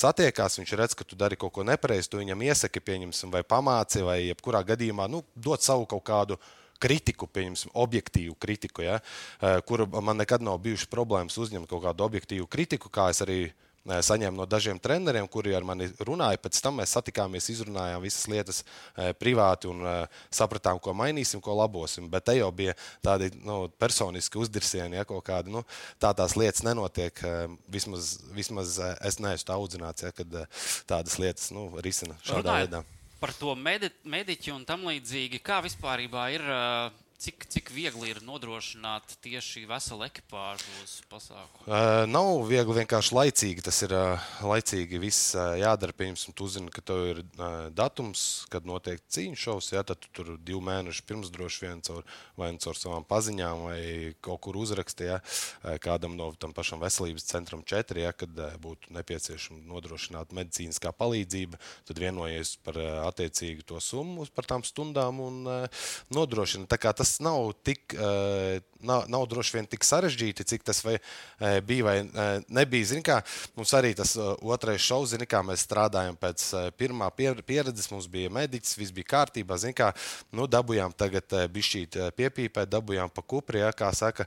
satiekās, viņš redz, ka tu dari kaut ko nepareizi, tu viņam iesaki, pieņemsim, vai pamāci, vai jebkurā gadījumā nu, dot savu kaut kādu kritiku, pieņemsim, objektīvu kritiku, ja, eh, kur man nekad nav bijušas problēmas uzņemt kaut kādu objektīvu kritiku, kā es arī eh, saņēmu no dažiem treneriem, kuri ar mani runāja. Pēc tam mēs satikāmies, izrunājām visas lietas eh, privāti un sapratām, ko mainīsim, ko labosim. Bet te jau bija tādi nu, personiski uzdirsieni, ja kaut kādi nu, tā tās lietas nenotiek. Vismaz, vismaz es neesmu audzināts, ja, kad tādas lietas nu, risina šādā Runājot veidā. Par to medi mediķu un tam līdzīgi, kā vispār ir. Uh, Cik, cik viegli ir nodrošināt tieši veselu ekipāžu uz pasākumu? Uh, nav viegli, vienkārši laicīgi. Tas ir uh, laicīgi. Viss uh, jādara. Piemēram, tu zini, ka tev ir uh, datums, kad notiek cīņas šovs. Ja, tad tu tur divu mēnešu pirms droši vien caur, vai nu caur savām paziņām, vai kaut kur uzrakstīja ja, kādam no tam pašam veselības centram četri, ja, kad uh, būtu nepieciešama nodrošināt medicīniskā palīdzība. Tad vienojies par uh, attiecīgu to summu par tām stundām un uh, nodrošina. Tas tas nav tik, uh, nav, nav droši vien tik sarežģīti, cik tas vai, uh, bija vai uh, nebija. Zini, kā, mums arī tas otrais šovs, zini, kā mēs strādājam pēc pirmā pieredzes, mums bija mediķis, viss bija kārtībā. Zini, kā, nu, dabūjām tagad bišķīt piepīpēt, dabūjām pa kupri, ja, kā saka,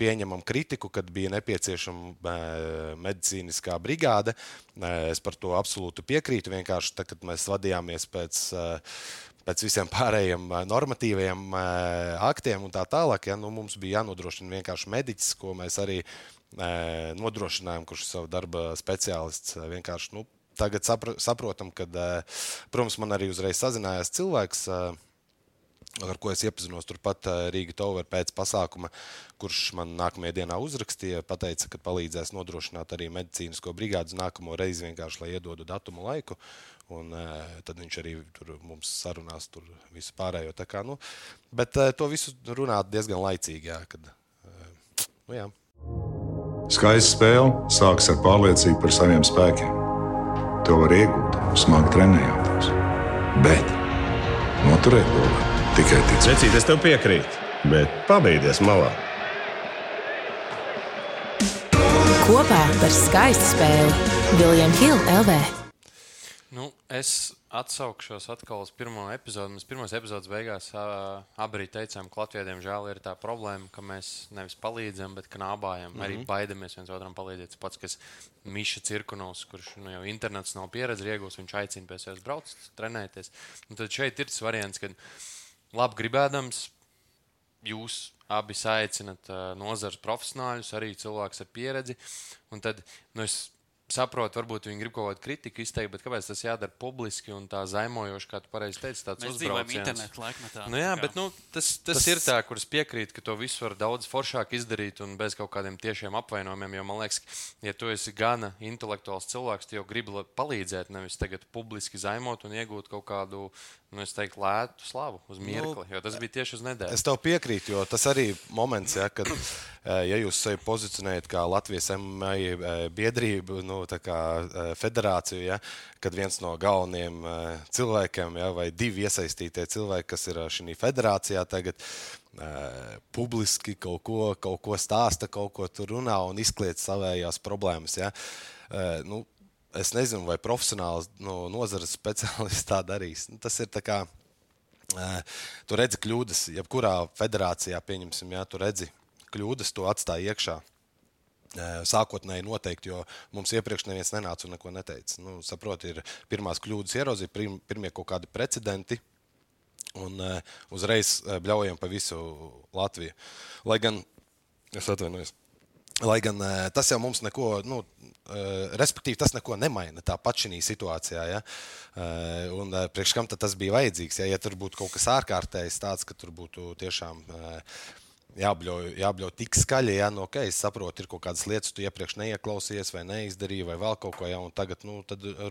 pieņemam kritiku, kad bija nepieciešama medicīniskā brigāde. Es par to absolūti piekrītu. Vienkārši tad, kad mēs vadījāmies pēc pēc visiem pārējiem normatīviem aktiem un tā tālāk. Ja, nu, mums bija jānodrošina vienkārši mediķis, ko mēs arī nodrošinājām, kurš ir savu darba speciālists. Vienkārši, nu, tagad sapra, saprotam, ka, protams, man arī uzreiz sazinājās cilvēks ar ko es iepazinos turpat Rīgas Tower pēc pasākuma, kurš man nākamajā dienā uzrakstīja, pateica, ka palīdzēs nodrošināt arī medicīnisko brigādes nākamo reizi vienkārši, lai iedodu datumu laiku. Un, uh, tad viņš arī tur mums sarunās tur visu pārējo. Kā, nu, bet uh, to visu runāt diezgan laicīgi. Jā, kad, uh, nu, jā. Skaista spēle sākas ar pārliecību par saviem spēkiem. To var iegūt, smagi trenējoties. Bet noturēt to var tikai ticēt. Vecīt, es tev piekrītu, bet pabeigties malā. Kopā par skaistu spēli Viljams Hilde LV. Es atsaukšos atkal uz pirmo epizodi. Mēs pirmās epizodes beigās uh, abi teicām, ka Latvijai diemžēl ir tā problēma, ka mēs nevis palīdzam, bet knābājam. Mm -hmm. Arī baidamies viens otram palīdzēt. Tas pats, kas Miša Cirkunovs, kurš nu, jau internets nav pieredzi iegūst, viņš aicina pie sevis braukt, trenēties. Un tad šeit ir tas variants, ka labi gribēdams, jūs abi aicinat uh, nozares profesionāļus, arī cilvēkus ar pieredzi. Un tad nu, es saprotu, varbūt viņi grib kaut kādu kritiku izteikt, bet kāpēc tas jādara publiski un tā zaimojoši, kā tu pareizi teici, tāds uzbrauciens. internetu laikmetā. Nu, jā, bet nu, tas, tas, tas ir tā, kur es piekrītu, ka to visu var daudz foršāk izdarīt un bez kaut kādiem tiešiem apvainojumiem. Jo man liekas, ja tu esi gana intelektuāls cilvēks, tu jau gribi palīdzēt, nevis tagad publiski zaimot un iegūt kaut kādu nu, teiktu, lētu slavu uz nu, mirkli, jo tas bija tieši uz nedēļu. Es tev piekrītu, jo tas arī ir moments, ja, kad eh, ja jūs sevi pozicionējat kā Latvijas MMA eh, biedrību, nu, kā eh, federāciju, ja, kad viens no galvenajiem cilvēkiem, ja, vai divi iesaistītie cilvēki, kas ir šajā federācijā, tagad publiski kaut ko, kaut ko stāsta, kaut ko tur runā un izkliedz savējās problēmas. Ja. Nu, es nezinu, vai profesionāls no nozares speciālists tā darīs. Nu, tas ir tā kā. Tu redzi kļūdas, jebkurā federācijā, pieņemsim, ja tu redzi kļūdas, to atstāj iekšā. Uh, sākotnēji noteikti, jo mums iepriekš neviens nenāca un neko neteica. Nu, saproti, ir pirmās kļūdas prim, pirmie kaut kādi precedenti, un uh, uzreiz bļaujam pa visu Latviju. Lai gan, es atvainojos, Lai gan tas jau mums neko, nu, respektīvi, tas neko nemaina tāpat šī situācijā. Ja? Un priekš kam tas bija vajadzīgs? Ja, ja tur būtu kaut kas ārkārtējs, tāds, ka tur būtu tiešām jābļauj, jābļauj tik skaļi, ja nu, okay, es saprotu, ir kaut kādas lietas, tu iepriekš neieklausījies vai neizdarīji, vai vēl kaut ko, ja, un tagad nu,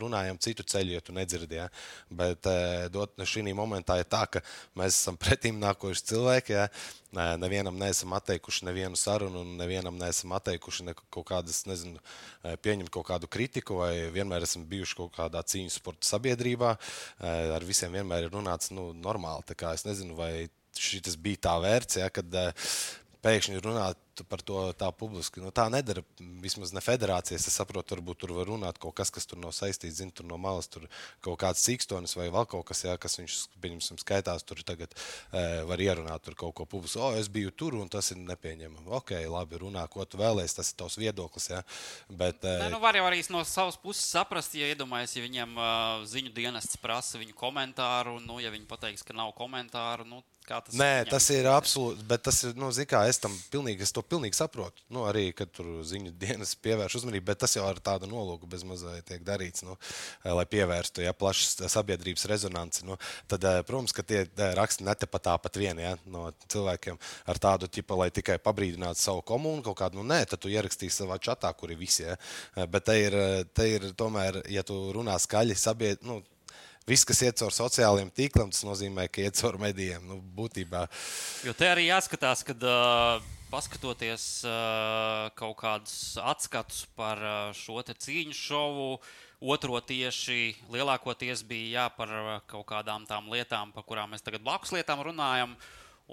runājam citu ceļu, ja tu nedzirdi. Ja. Bet dot, šī momentā ir tā, ka mēs esam pretim nākoši cilvēki. Ja. Nevienam neesam atteikuši nevienu sarunu, un nevienam neesam atteikuši ne kaut kādas, nezinu, pieņemt kaut kādu kritiku, vai vienmēr esam bijuši kaut kādā cīņu sporta sabiedrībā. Ar visiem vienmēr ir runāts nu, normāli. Es nezinu, vai šis bija tā vērts, ja, kad uh, pēkšņi runāt par to tā publiski. Nu, tā nedara vismaz ne federācijas. Es saprotu, varbūt tur var runāt kaut kas, kas tur nav saistīts, zinu, tur no malas tur kaut kāds cīkstonis vai vēl kaut kas, jā, kas viņš, pieņemsim, skaitās tur tagad e, var ierunāt tur kaut ko publiski. O, es biju tur un tas ir nepieņemami. Ok, labi, runā, ko tu vēlēsies, tas ir tavs viedoklis, jā. Bet, e, Nē, nu var jau arī no savas puses saprast, ja iedomājas, ja viņiem uh, ziņu dienests prasa viņu komentāru, nu, ja viņi pateiks, ka nav komentāru, nu, tas Nē, tas ir absolūti. Bet tas ir, nu, zini, kā es tam pilnīgi, es to pilnīgi saprotu. Nu, arī, kad tur ziņu dienas pievērš uzmanību, bet tas jau ar tādu nolūku bez mazliet tiek darīts, nu, eh, lai pievērstu ja, plašas sabiedrības rezonanci. Nu, tad, eh, protams, ka tie eh, raksti netepat tāpat vien ja, no cilvēkiem ar tādu tipu, lai tikai pabrīdinātu savu komunu kaut kādu. Nu, nē, tad tu ierakstīsi savā čatā, kur ir visi. Ja. Bet te ir, te ir tomēr, ja tu runā skaļi, sabied, nu, Viss, kas iet caur sociālajiem tīkliem, tas nozīmē, ka iet caur medijiem. Nu, būtībā Jo te arī jāskatās, kad uh, paskatoties uh, kaut kādus atskatus par uh, šo cīņu šovu, otro tieši lielākoties bija jā, par uh, kaut kādām tām lietām, par kurām mēs tagad blakus lietām runājam.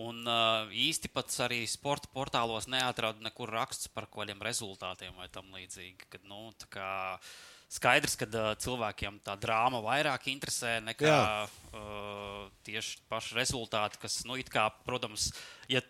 Un uh, īsti pats arī sporta portālos neatradu nekur raksts par kaut kādiem rezultātiem vai tam līdzīgi. Kad, nu, kā skaidrs, ka uh, cilvēkiem tā drāma vairāk interesē nekā Jā. uh, tieši paši rezultāti, kas, nu, it kā, protams, ja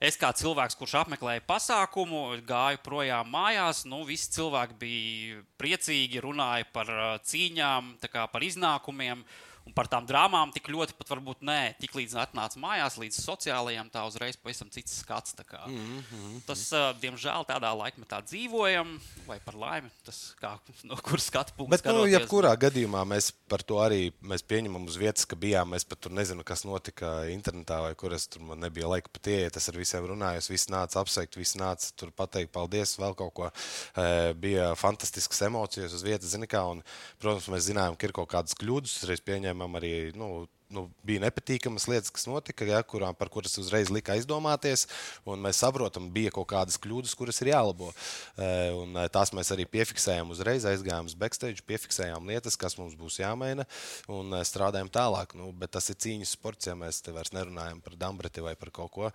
es kā cilvēks, kurš apmeklēja pasākumu, gāju projām mājās, nu, visi cilvēki bija priecīgi, runāja par uh, cīņām, par iznākumiem. Un par tām drāmām tik ļoti pat varbūt nē, tik līdz atnāca mājās, līdz sociālajiem, tā uzreiz pavisam cits skats. kā. Mhm, Tas, diemžēl, tādā laikmetā dzīvojam, vai par laimi, tas kā no kuras skatu punkta. Bet, nu, jebkurā gadījumā mēs par to arī mēs pieņemam uz vietas, ka bijām. Es pat tur nezinu, kas notika internetā, vai kur es tur man nebija laika pat ieiet. Es ar visiem runāju, visi nāca apsveikt, visi nāca tur pateikt paldies, vēl kaut ko. E, bija fantastiskas emocijas uz vietas. Un, protams, mēs zinājām, ka ir kaut kādas kļūdas, reiz pieņēmām arī. Nu, nu, bija nepatīkamas lietas, kas notika, ja, kurām, par kuras uzreiz lika aizdomāties. Mēs saprotam, bija kaut kādas kļūdas, kuras ir jālabo. E, un, e, tās mēs arī piefiksējām uzreiz, aizgājām uz backstage, piefiksējām lietas, kas mums būs jāmaina un e, strādājām tālāk. Nu, bet tas ir cīņas sports, ja mēs te vairs nerunājam par dambreti vai par kaut ko.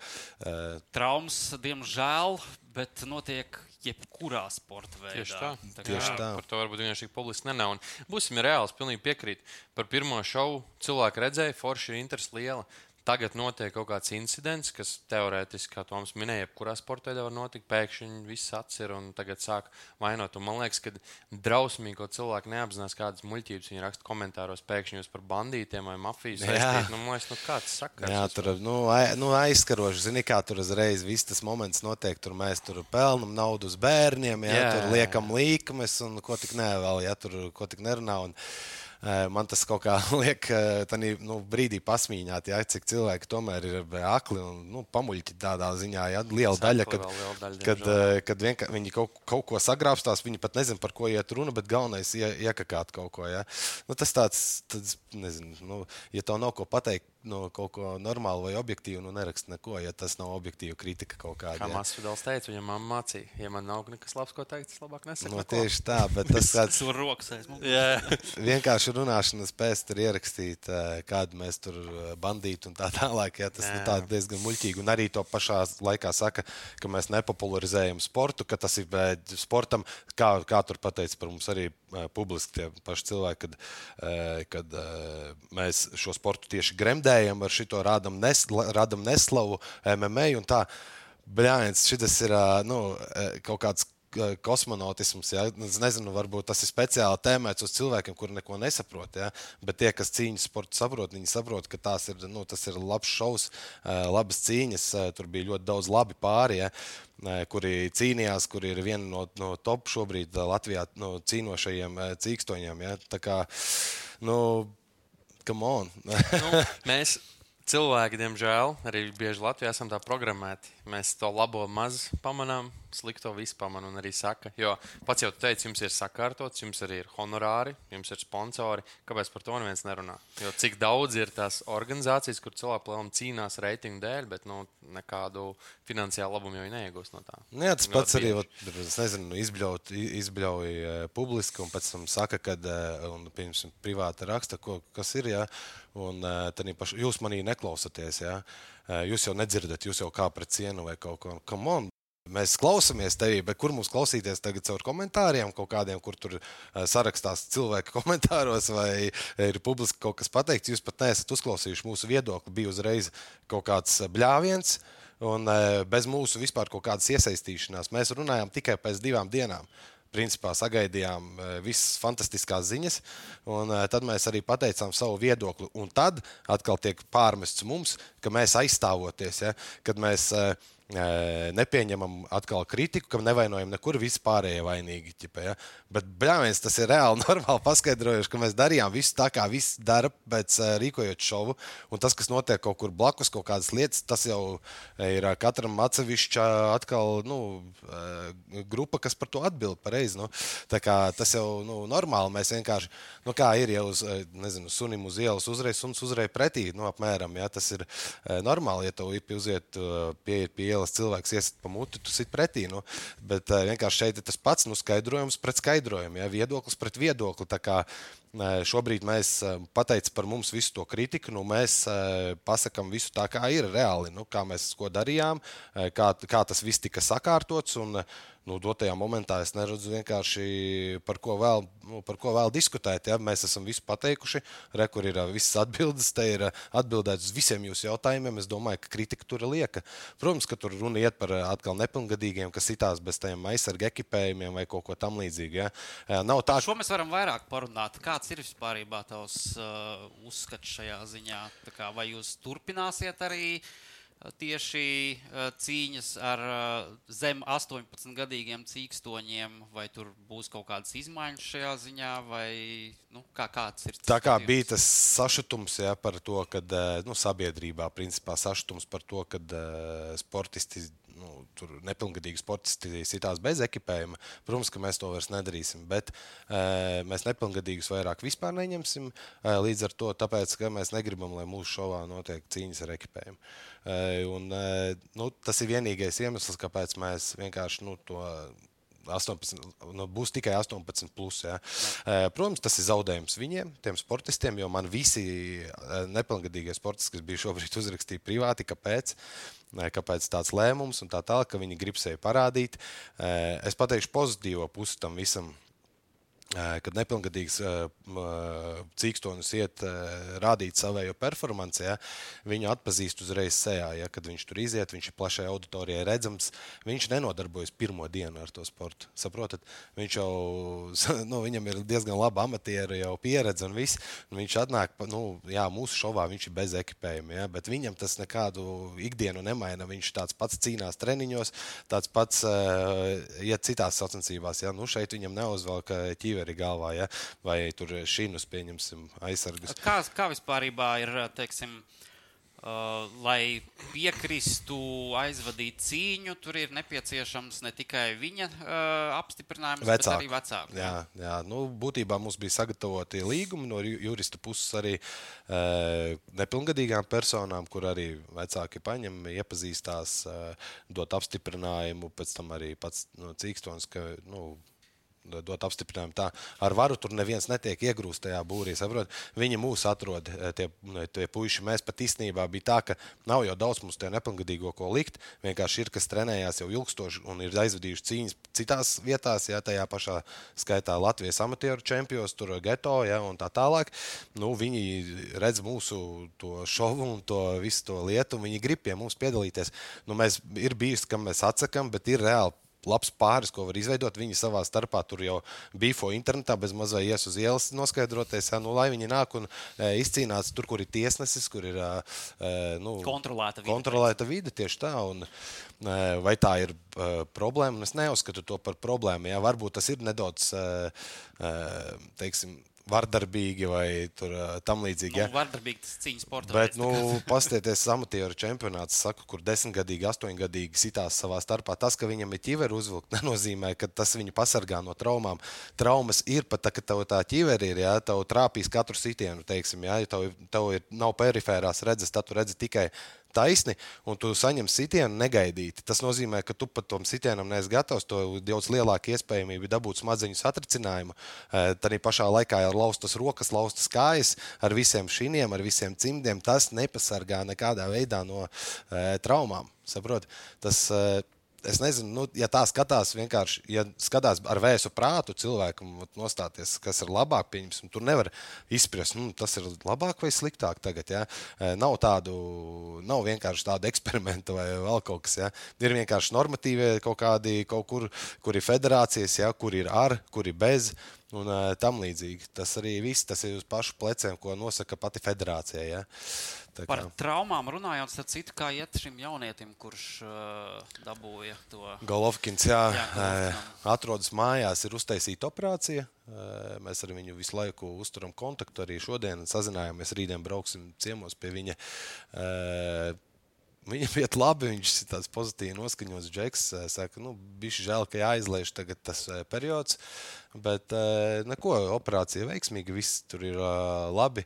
Traumas, diemžēl, bet notiek jebkurā sporta veidā. Tieši tā. tā Tieši tā. Par to varbūt vienkārši publiski nenā. Un būsim reāli, es pilnīgi piekrītu. Par pirmo šovu cilvēku redzēja, forši ir interesi liela. Tagad notiek kaut kāds incidents, kas teorētiski, kā Toms minēja, jebkurā sporta veidā var notikt. Pēkšņi viss atcer un tagad sāk vainot. Un man liekas, ka drausmīgi, ko cilvēki neapzinās, kādas muļķības viņi raksta komentāros. Pēkšņi jūs par bandītiem vai mafiju Jā. saistīt. Nu, liekas, nu, kāds sakars. Jā, tur nu, ai- nu, aizskaroši. Zini, kā tur uzreiz viss tas moments notiek. Tur mēs tur pelnām naudu uz bērniem, jā, Jā, tur liekam līkumus un ko tik nevēl, ja tur ko tik nerunā. Un, Man tas kaut kā liek, tādā nu, brīdī pasmīņāt, ja, cik cilvēki tomēr ir akli un nu, pamuļķi tādā ziņā. Ja, liela Seko daļa, kad, liela daļa, kad, eh, kad vienka, viņi kaut, kaut ko sagrābstās, viņi pat nezina, par ko iet runa, bet galvenais ir ie- iekakāt kaut ko. Ja. Nu, tas tāds, tāds nezinu, nu, ja tev nav ko pateikt, no kaut ko normālu vai objektīvu, nu nerakst neko, ja tas nav objektīva kritika kaut kāda. Kā ja. Masvidals teica, viņam mamma mācīja, ja man nav nekas labs, ko teikt, es labāk nesaku. Nu, neko. tieši tā, bet tas tāds Tur rokas aiz mums. Jā. vienkārši runāšanas pēc tam ir ierakstīt, eh, kādu mēs tur eh, bandītu un tā tālāk. Ja, tas ir Jā. diezgan muļķīgi. Un arī to pašā laikā saka, ka mēs nepopularizējam sportu, ka tas ir sportam, kā, kā tur pateica par mums arī eh, publiski tie paši cilvēki, kad, kad mēs šo sportu tieši gremdējam, ar šito rādam, nes, rādam neslavu MMA un tā. Bļāns, šis ir nu, kaut kāds kosmonautisms. Ja? Es nezinu, varbūt tas ir speciāli tēmēts uz cilvēkiem, kuri neko nesaprot. Ja? Bet tie, kas cīņas sportu saprot, viņi saprot, ka tās ir, nu, tas ir labs šovs, labas cīņas. Tur bija ļoti daudz labi pāri. Ja? Kuri cīnījās, kuri ir viena no, no top šobrīd Latvijā no cīnošajiem eh, cīkstoņiem. Ja? Tā kā, nu, come on! nu, mēs cilvēki, diemžēl, arī bieži Latvijā esam tā programmēti. Mēs to labo maz pamanām, slikto visu pamanām un arī saka. Jo pats jau teica, jums ir sakārtots, jums arī ir honorāri, jums ir sponsori. Kāpēc par to neviens nerunā? Jo cik daudz ir tās organizācijas, kur cilvēki plēnām cīnās reitingu dēļ, bet nu, nekādu finansiālu labumu jau neiegūst no tā. Nu, jā, tas Ļoti pats arī, bieži. vat, es nezinu, izbļaut, i- izbļauj eh, publiski, un pēc tam saka, ka, piemēram, privāti raksta, ko, kas ir, jā, un eh, tad jūs manī neklausāties, jā, jūs jau nedzirdat, jūs jau kā pret cienu vai kaut ko. On, Mēs klausāmies tevi, bet kur mums klausīties tagad caur komentāriem, kaut kādiem, kur tur uh, sarakstās cilvēki komentāros, vai ir publiski kaut kas pateikts. Jūs pat neesat uzklausījuši mūsu viedokli, bija uzreiz kaut kāds bļāviens. Un bez mūsu vispār kaut kādas iesaistīšanās mēs runājām tikai pēc divām dienām principā sagaidījām visas fantastiskās ziņas, un tad mēs arī pateicām savu viedokli. Un tad atkal tiek pārmests mums, ka mēs aizstāvoties, ja, kad mēs nepieņemam atkal kritiku, ka nevainojam nekur vispārējie vainīgi. Ķipa, ja? Bet, bļāviens, tas ir reāli normāli paskaidrojuši, ka mēs darījām visu tā, kā viss dara, bet rīkojot šovu. Un tas, kas notiek kaut kur blakus, kaut kādas lietas, tas jau ir katram atsevišķa atkal, nu, grupa, kas par to atbild pareizi. Nu. Tas jau nu, normāli. Mēs vienkārši, nu, kā ir jau uz, nezinu, sunim uz ielas uzreiz, suns uzreiz pretī, nu, apmēram. Ja? Tas ir normāli, ja tev ir uziet pie, pie ielas ielas cilvēks iesit pa muti, tu sit pretī. Nu, bet uh, vienkārši šeit ir tas pats nu, skaidrojums pret skaidrojumu, ja, viedoklis pret viedokli. Šobrīd mēs pateicam par mums visu to kritiku, nu, mēs pasakām visu tā, kā ir reāli, nu, kā mēs ko darījām, kā, kā tas viss tika sakārtots. Un, nu, dotajā momentā es neredzu vienkārši par ko vēl, nu, par ko vēl diskutēt. Ja? Mēs esam visu pateikuši, re, kur ir visas atbildes, te ir atbildēts uz visiem jūsu jautājumiem. Es domāju, ka kritika tur ir lieka. Protams, ka tur runa iet par atkal nepilngadīgiem, kas citās bez tiem aizsarga ekipējumiem vai kaut ko tamlīdzīgu. Ja? Nav tā. Šo mēs varam vairāk parunāt. Kāds ir vispār tavs uh, uzskats šajā ziņā? Kā, vai jūs turpināsiet arī? Tieši cīņas ar zem 18-gadīgiem cīkstoņiem, vai tur būs kaut kādas izmaiņas šajā ziņā, vai nu, kā, kāds ir? Tā kā bija tas sašutums ja, par to, ka nu, sabiedrībā principā sašutums par to, ka sportisti nu, nepilngadīgi sportisti sitās bez ekipējuma. Protams, ka mēs to vairs nedarīsim, bet e, mēs nepilngadīgus vairāk vispār neņemsim. E, līdz ar to, tāpēc, ka mēs negribam, lai mūsu šovā notiek cīņas ar ekipējumu. E, un, e, nu, tas ir vienīgais iemesls, kāpēc mēs vienkārši nu, to 18, nu, būs tikai 18. Plus, ja. Protams, tas ir zaudējums viņiem, tiem sportistiem, jo man visi nepilngadīgie sportisti, kas bija šobrīd uzrakstīti privāti, kāpēc kāpēc tāds lēmums un tā tālāk, ka viņi grib sevi parādīt. Es pateikšu pozitīvo pusi tam visam. Kad nepilngadīgs cīkstonis iet rādīt savējo performanci, ja, viņu atpazīst uzreiz sejā. Ja, kad viņš tur iziet, viņš ir plašai auditorijai redzams. Viņš nenodarbojas pirmo dienu ar to sportu. Saprotat? Viņš jau, nu, viņam ir diezgan laba amatieru jau pieredze un viss. Un viņš atnāk, nu, jā, mūsu šovā viņš ir bez ekipējuma, ja, bet viņam tas nekādu ikdienu nemaina. Viņš tāds pats cīnās treniņos, tāds pats iet citās sacensībās. Ja. Nu, šeit viņam neuzvelk ķīve ķiveri galvā, ja? vai tur šīnus pieņemsim aizsargus. Kā, kā vispār ir, teiksim, uh, lai piekristu aizvadīt cīņu, tur ir nepieciešams ne tikai viņa uh, apstiprinājums, Vecāku. bet arī vecāku. Jā, jā. Nu, būtībā mums bija sagatavoti līgumi no jurista puses arī uh, nepilngadīgām personām, kur arī vecāki paņem, iepazīstās, dot apstiprinājumu, pēc tam arī pats nu, cīkstons, ka nu, dot apstiprinājumu. Tā ar varu tur neviens netiek iegrūst tajā būrī. Saprot? Viņi mūs atrod, eh, tie, tie puiši. Mēs pat īstenībā bija tā, ka nav jau daudz mums tie nepilngadīgo ko likt. Vienkārši ir, kas trenējās jau ilgstoši un ir aizvadījuši cīņas citās vietās, ja tajā pašā skaitā Latvijas amatieru čempionos, tur geto ja, un tā tālāk. Nu, viņi redz mūsu šovu un to visu to lietu, un viņi grib pie mums piedalīties. Nu, mēs, ir bijis, kam mēs atsakām, bet ir reāli labs pāris, ko var izveidot. Viņi savā starpā tur jau bifo internetā, bez mazā ies uz ielas noskaidroties, ja, nu, lai viņi nāk un e, izcīnās tur, kur ir tiesnesis, kur ir e, nu, kontrolēta vide. Kontrolēta vide tieši tā. Un, e, vai tā ir e, problēma? Es neuzskatu to par problēmu. Jā, varbūt tas ir nedaudz, e, e, teiksim, vardarbīgi vai tur, tam līdzīgi. Ja? Nu, vardarbīgi tas cīņas sportā. Bet, nu, pastieties amatieru čempionāts, saku, kur desmitgadīgi, astoņgadīgi sitās savā starpā. Tas, ka viņam ir ķiveri uzvilkt, nenozīmē, ka tas viņu pasargā no traumām. Traumas ir pat tā, ka tev tā ķiveri ir, ja tev trāpīs katru sitienu, teiksim, ja, ja tev, tev ir, nav perifērās redzes, tad tu redzi tikai taisni, un tu saņem sitienu negaidīti. Tas nozīmē, ka tu pat tam sitienam neesi gatavs. To daudz lielāka iespējamība dabūt smadzeņu satricinājumu. Eh, Tad pašā laikā ar laustas rokas, laustas kājas, ar visiem šīm, ar visiem cimdiem, tas nepasargā nekādā veidā no e, traumām. Saprot? Tas, e, es nezinu, nu, ja tā skatās, vienkārši, ja skatās ar vēsu prātu cilvēkam, nostāties, kas ir labāk, pieņemsim, tur nevar izprast, nu, tas ir labāk vai sliktāk tagad. Ja? Eh, Nav tādu, nav vienkārši tādu eksperimentu vai vēl kaut kas. Ja? Ir vienkārši normatīvie kaut kādi, kaut kur, kur ir federācijas, ja? kur ir ar, kur ir bez. Un uh, tam līdzīgi. Tas arī viss tas ir uz pašu pleciem, ko nosaka pati federācija. Ja? Tā Par kā- traumām runājot, starp citu, kā iet šim jaunietim, kurš uh, dabūja to. Golovkins jā, Jā, Golovkinam. eh, atrodas mājās, ir uztaisīta operācija. Eh, Mēs ar viņu visu laiku uzturam kontaktu. Arī šodien sazinājāmies. Rītdien brauksim ciemos pie viņa. Viņam iet labi, viņš ir tāds pozitīvs noskaņots. Džeks saka, nu, bija žēl, ka jāizlaiž tagad tas periods. Bet neko, operācija veiksmīga, viss tur ir labi.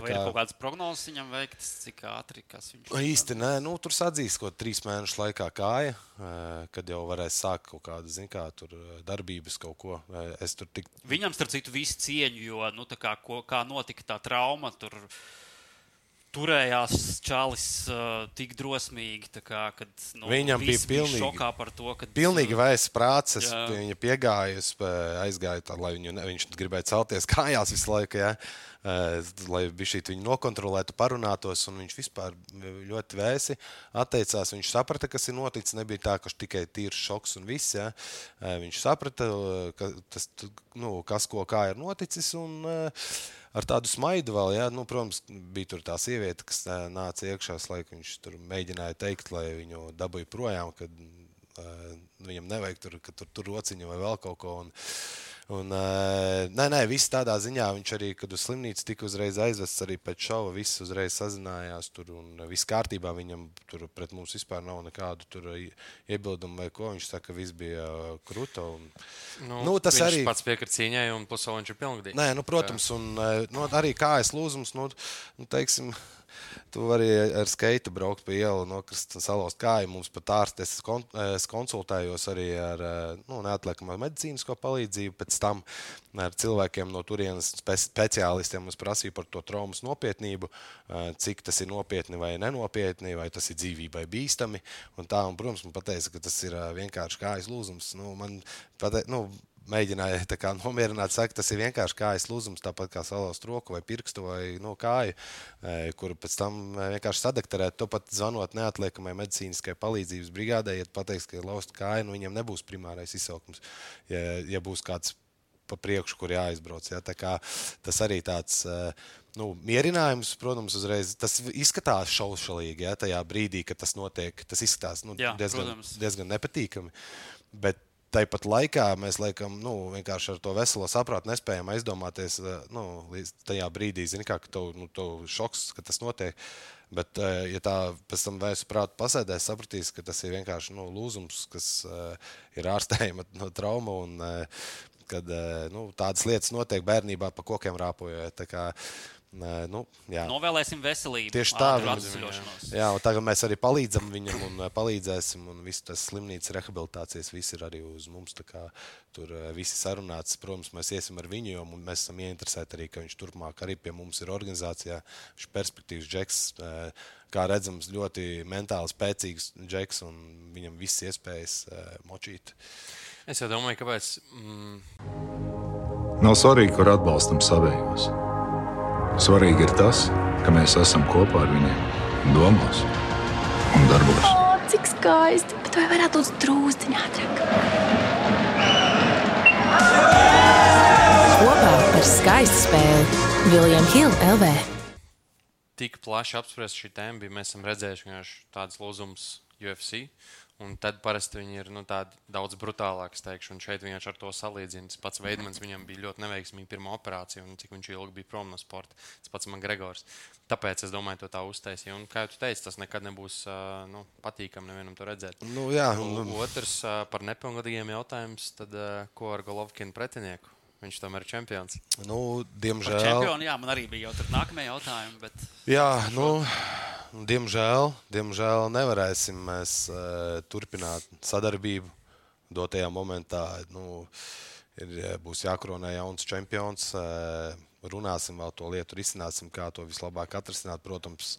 Vai ir kaut kādas prognozes viņam veiktas, cik ātri viņš Nu, Īsti nē, nu, tur sadzīs kaut trīs mēnešu laikā kāja, kad jau varēs sākt kaut zin kā, tur darbības kaut ko. Es tur tik. Viņam, starp citu, visu cieņu, jo, nu, tā kā, ko, kā notika tā trauma, tur turējās Čālijs uh, tik drosmīgi, kā, kad nu, Viņam bija pilnīgi- šokā par to, ka Pilnīgi prāts, es Jā. pie viņa piegāju, es eh, aizgāju, tā, lai viņu, ne- viņš gribēja celties kājās visu laiku, ja, eh, lai viņš viņu nokontrolētu, parunātos, un viņš vispār ļoti vēsi atteicās. Viņš saprata, kas ir noticis, nebija tā, ka tikai tīrs šoks un viss, ja. Viņš saprata, ka tas, nu, kas ko kā ir noticis, un eh, ar tādu smaidu vēl, ja, nu, protams, bija tur tā sieviete, kas nāca iekšā, laiku viņš tur mēģināja teikt, lai viņu dabūju projām, kad Uh, viņam nevajag tur, tur tur rociņu vai vēl kaut ko. Un, un, uh, nē, nē, viss tādā ziņā. Viņš arī, kad uz slimnīcu tika uzreiz aizvests, arī pēc šova viss uzreiz sazinājās. Tur un viss kārtībā. Viņam tur pret mums vispār nav nekādu tur iebildumu vai ko. Viņš saka, ka viss bija kruta. Un, Nu, Nu, tas arī- pats piekrīt cīņai, un viņš ir pilngadīgs. Nē, nu, protams, un nu, arī kājas lūzums. Nu, nu, teiksim, Tu vari ar skeitu braukt pa ielu, nokrist salauzt kāju. Mums pat ārsts es, kon, es konsultējos arī ar eh, nu, neatliekamā medicīnisko palīdzību. Pēc tam ar cilvēkiem no turienes spe, speciālistiem es prasīju par to traumas nopietnību, eh, cik tas ir nopietni vai nenopietni, vai tas ir dzīvībai bīstami. Un tā, un, protams, man teica, ka tas ir eh, vienkārši kājas lūzums. Nu, man pate, nu, mēģināja kā nomierināt, saka, tas ir vienkārši kājas lūzums, tāpat kā salauzt roku vai pirkstu vai no kāju, e, kuru pēc tam e, vienkārši sadakterēt. To pat zvanot neatliekamai medicīniskai palīdzības brigādē, ja pateiks, ka ir lausta kāja, nu viņam nebūs primārais izsaukums. Ja, ja būs kāds pa priekšu, kur jāizbrauc. Ja? Kā Tas arī tāds e, nu, mierinājums, protams, uzreiz tas izskatās šaušalīgi. Ja? Tajā brīdī, kad tas notiek, tas izskatās nu, Jā, diezgan, protams. diezgan nepatīkami. Bet tāpat laikā mēs laikam, nu, vienkārši ar to veselo saprātu nespējam aizdomāties, eh, nu, līdz tajā brīdī, zini, kā, ka tev, nu, tev šoks, ka tas notiek. Bet, eh, ja tā pēc tam vēsu prātu pasēdēs, sapratīs, ka tas ir vienkārši nu, lūzums, kas uh, ir ārstējama no trauma. Un, kad nu, tādas lietas notiek bērnībā, pa kokiem rāpojot. Uh, nu, jā. Novēlēsim veselību. Tieši tā, viņam-. Jā, un tagad mēs arī palīdzam viņam un palīdzēsim. Un viss tas slimnīcas rehabilitācijas viss ir arī uz mums. tā kā Tur viss ir sarunāts. Protams, mēs iesim ar viņu, jo mēs esam ieinteresēti arī, ka viņš turpmāk arī pie mums ir organizācijā. Viņš ir perspektīvs džeks. Kā redzams, ļoti mentāli spēcīgs džeks, un viņam viss iespējas močīt. Es domāju, kāpēc. Mm, Nav svarīgi, kur atbalstam savējos. Svarīgi ir tas, ka mēs esam kopā ar viņiem, domās un darbos. O, cik skaisti! Bet vai varētu būt drūzdiņā ātrāk? Kopā par skaistu spēli Viljams Hilde LV. tik plaši apspriest šī tēma, bija mēs esam redzējuši tādas lūzumus UFC. Un tad parasti viņi ir nu, daudz brutālāki. teikšu, Un šeit vienkārši ar to salīdzinu. Tas pats Veidmans viņam bija ļoti neveiksmīga pirmā operācija, un cik viņš ilgi bija prom no sporta. Tas pats man Gregors. Tāpēc es domāju, to tā uztaisīju. Un, kā jau teicu, tas nekad nebūs nu, patīkami nevienam to redzēt. Nu, jā, Un un, Otrs par nepilngadīgiem jautājumiem, tad ko ar Golovkinu pretinieku? Viņš tomēr ir čempions. nu, Par diemžēl. čempionu, jā, man arī bija jau tur nākamie jautājumi. Bet... Jā, nu, diemžēl, diemžēl nevarēsim mēs uh, turpināt sadarbību. Dotajā momentā nu, ir, eh, būs jākronē jauns čempions. Uh, runāsim vēl to lietu, risināsim, kā to vislabāk atrisināt. Protams,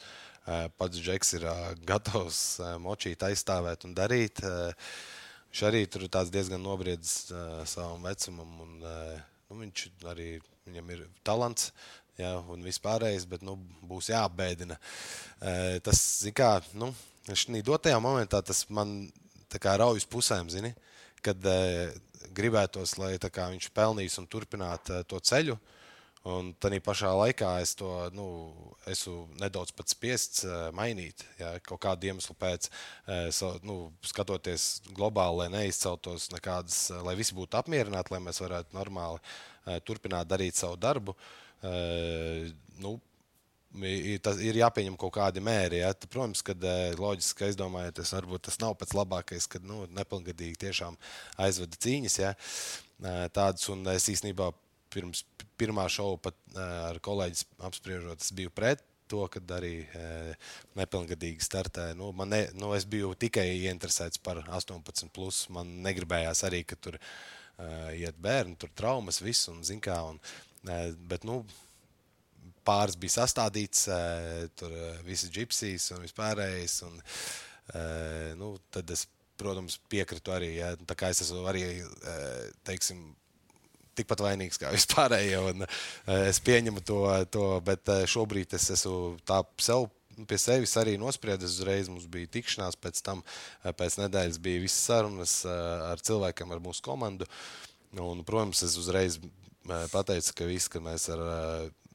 uh, pats Džeks ir uh, gatavs uh, močīt, aizstāvēt un darīt. Uh, viņš arī tur ir diezgan nobriedzis uh, savam vecumam. Un, uh, nu, viņš arī viņam ir talants. Jā, un vispārējais, bet nu, būs jāapbēdina. Uh, tas, kā, nu, šī dotajā momentā tas man kā raujas pusēm, zini, kad uh, gribētos, lai kā, viņš pelnīs un turpinātu uh, to ceļu. Un tā pašā laikā es to nu, esmu nedaudz spiests uh, mainīt. Ja, kaut kādu iemeslu pēc, so, nu, skatoties globāli, lai neizceltos nekādas, uh, lai visi būtu apmierināti, lai mēs varētu normāli turpināt darīt savu darbu. Nu, tas ir jāpieņem kaut kādi mēri. Ja? Tad, protams, kad loģiski ka aizdomājoties, varbūt tas nav pats labākais, kad nu, nepilngadīgi tiešām aizveda cīņas. Ja? Tādas, un es īstenībā pirms pirmā šova pat ar kolēģis apspriežot, es biju pret. To, kad arī e, nepilngadīgi startēja. Nu, ne, nu, es biju tikai ieinteresēts par 18. Plus. Man negribējās arī, ka tur uh, iet bērni, tur traumas, viss un zina kā. Un, uh, bet, nu, pāris bija sastādīts, tur visi gypsijas un vispārējais. Un, nu, tad es, protams, piekrītu arī. Ja, tā kā es esmu arī, teiksim, tikpat vainīgs kā vispārējie. Un, es pieņemu to, to, bet šobrīd es esmu tā sev. Pie sevis arī nospriedis, uzreiz mums bija tikšanās, pēc tam, pēc nedēļas bija visas sarunas ar cilvēkiem, ar mūsu komandu. Un, protams, es uzreiz pateicu, ka viss, ka mēs ar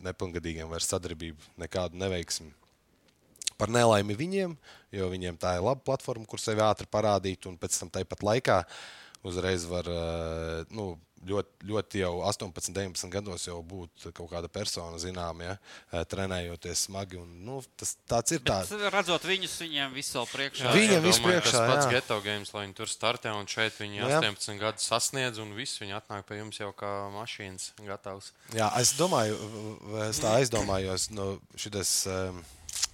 nepilngadīgiem vairs sadarbību nekādu neveiksim. Par nelaimi viņiem, jo viņiem tā ir laba platforma, kur sevi ātri parādīt, un pēc tam tāpat laikā uzreiz var nu, ļoti, ļoti jau 18, 19 gados jau būt kaut kāda persona, zinām, ja, trenējoties smagi. Un, nu, tas tāds ir. Tāds. Redzot viņus, viņiem visu vēl priekšā. Viņam viss priekšā. Tas pats geto games, lai viņi tur startē, un šeit viņi nu, 18 jā. gadus sasniedz, un viss viņi atnāk pie jums jau kā mašīnas gatavs. Jā, es domāju, es tā aizdomājos, nu, šitas. Um,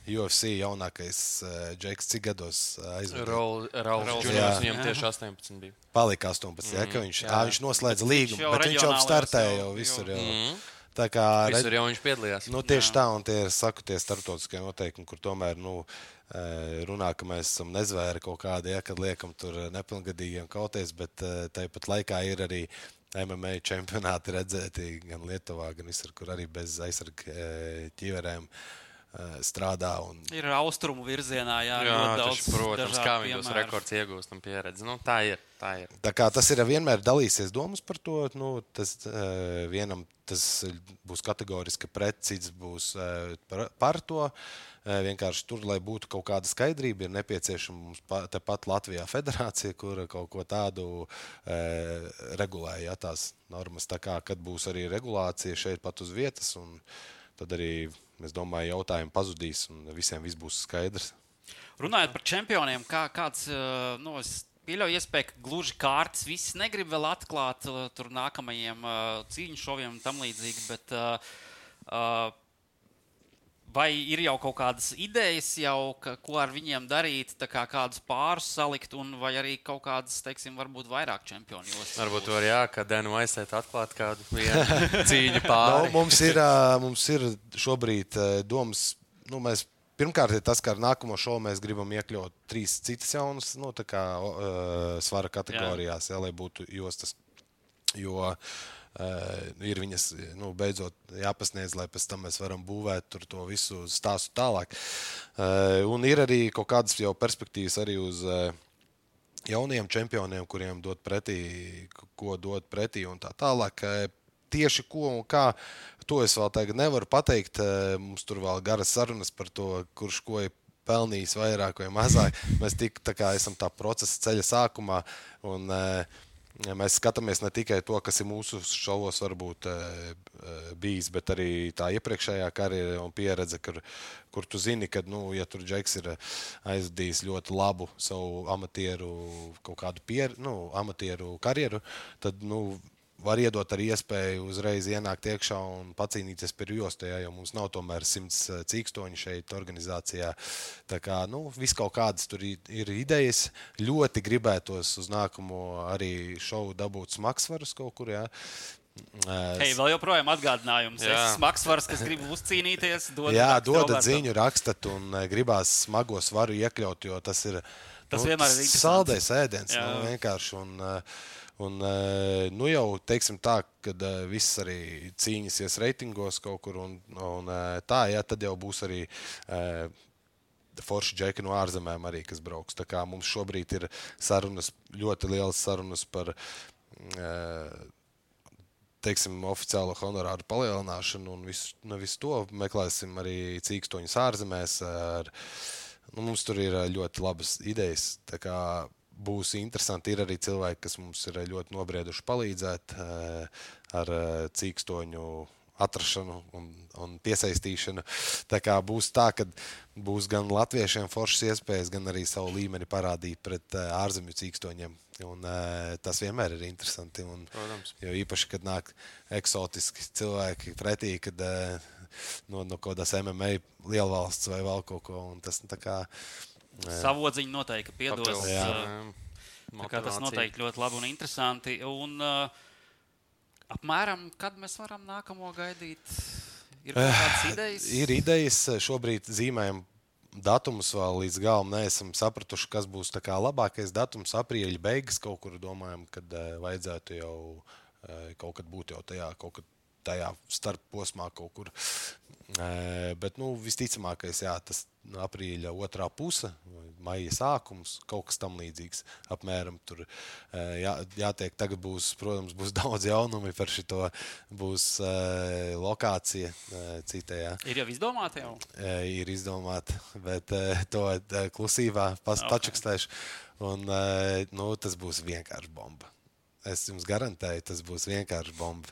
UFC jaunākais uh, Džeks, cik gados uh, aizveda? Rauls Juniors, viņam tieši 18 bija. Palika 18, mm, ja, viņš, jā. À, viņš noslēdza līgumu, bet viņš jau startēja jau visur. Jau. Mm. Tā kā redz, jau viņš piedalījās. Nu, tieši jā. tā, un tie ir saku, tie starptautiskie noteikumi, kur tomēr nu, runā, ka mēs esam nezvēri kaut kādi, ja, kad liekam tur nepilngadīgiem kauties, bet tāpat laikā ir arī MMA čempionāti redzēti gan Lietuvā, gan visur, kur arī bez aizsarga ķīverēm. Eh, strādā. Un... Ir austrumu virzienā, jā, jā daudz, taču, protams, kā viņi tos rekords iegūst un pieredzi. Nu, tā ir. Tā, ir. tā kā tas ir vienmēr dalīsies domas par to, nu, tas uh, vienam tas būs kategoriski pret, cits būs uh, par, par to. Uh, vienkārši tur, lai būtu kaut kāda skaidrība, ir nepieciešama mums pa, tepat Latvijā federācija, kur kaut ko tādu uh, regulē, ja tās normas. Tā kā, kad būs arī regulācija šeit pat uz vietas, un tad arī es domāju, jautājumi pazudīs un visiem viss būs skaidrs. Runājot par čempioniem, kā, kāds nu, pieļauj iespēju, ka gluži kārtas viss negrib vēl atklāt tur nākamajiem cīņu šoviem un tam līdzīgi. Bet, uh, Vai ir jau kaut kādas idejas, jau, ka, ko ar viņiem darīt, kā kādus pārus salikt, un vai arī kaut kādas, teiksim, varbūt vairāk čempionu jostas? Varbūt var, jā, ka Denu aizsēt atklāt kādu cīņu pāri. no, mums, ir, mums ir šobrīd domas, nu, mēs Pirmkārt, ir tas, ka ar nākamo šovu mēs gribam iekļaut trīs citas jaunas nu, kā, uh, svara kategorijās, jā. Jā, lai būtu jostas. Jo Uh, ir viņas nu, beidzot jāpasniedz, lai pēc tam mēs varam būvēt to visu stāstu tālāk. Uh, un ir arī kaut kādas jau perspektīvas arī uz uh, jauniem čempioniem, kuriem dot pretī, ko dot pretī un tā tālāk. Tieši ko un kā, to es vēl tagad nevaru pateikt. Mums tur vēl garas sarunas par to, kurš ko ir pelnījis vairāk vai mazāk. Mēs tik, tā kā esam tā procesa ceļa sākumā. Un, uh, ja mēs skatāmies ne tikai to, kas ir mūsu šovos, varbūt e, e, bijis, bet arī tā iepriekšējā karjera un pieredze, kur, kur tu zini, ka, nu, ja tur Džeks ir aizdījis ļoti labu savu amatieru, kaut kādu pieredzi, nu, amatieru karjeru, tad, nu, var iedot arī iespēju uzreiz ienākt iekšā un pacīnīties par jostu, ja, jo mums nav tomēr simts eh, cīkstoņu šeit organizācijā. Tā kā nu, viss kaut kādas tur ir idejas. Ļoti gribētos uz nākamo arī šovu dabūt smagsvarus kaut kur. Ja. Uh, Hei, vēl joprojām atgādinājums. Jā. Es smagsvars, kas grib uzcīnīties, dod Jā, dodat ziņu, rakstat, un uh, gribās smago svaru iekļaut, jo tas ir. Tas vienmēr ir saldais ēdiens. Jā. Nu, vienkārši. Un, uh, un, uh, nu jau teiksim tā, ka uh, viss arī cīņas ies reitingos kaut kur, un, un uh, tā, jā, tad jau būs arī. Forši džeki no ārzemēm arī, kas brauks. Tā kā mums šobrīd ir sarunas, ļoti lielas sarunas par uh, teiksim, oficiālo honorāru palielināšanu un visu, nu, visu to meklēsim arī cīkstoņus ārzemēs. Ar, nu, mums tur ir ļoti labas idejas. tā kā Būs interesanti. Ir arī cilvēki, kas mums ir ļoti nobrieduši palīdzēt ā, ar ā, cīkstoņu atrašanu un, un piesaistīšanu. Tā kā būs tā, ka būs gan latviešiem foršas iespējas, gan arī savu līmeni parādīt pret ā, ārzemju cīkstoņiem. Un, tas vienmēr ir interesanti. Un, Protams. Jo īpaši, kad nāk eksotiski cilvēki pretī, kad eh, no, no kaut kādas MMA lielvalsts vai vēl kaut ko. un Tas, nu, tā kā, eh, Savodziņu noteikti piedos. Uh, tas noteikti ļoti labi un interesanti. Un, uh, apmēram, kad mēs varam nākamo gaidīt? Ir kaut kādas idejas? ir idejas, eh, šobrīd zīmējam datumus vēl līdz galam. Neesam sapratuši, kas būs tā kā labākais datums. Aprīļa beigas kaut kur domājam, kad uh, vajadzētu jau uh, kaut kad būt jau tajā, kaut kad tajā starp posmā kaut kur. Bet, nu, visticamākais, jā, tas aprīļa otrā puse, vai maija sākums, kaut kas tam līdzīgs. Apmēram tur jā, jātiek. Tagad būs, protams, būs daudz jaunumu par šo. Būs lokācija citajā. Ir jau izdomāti jau. Ir izdomāta, bet to klusībā pas- Ok. pačukstēšu. Un, nu, tas būs vienkārši bomba. Es jums garantēju, tas būs vienkārši bomba.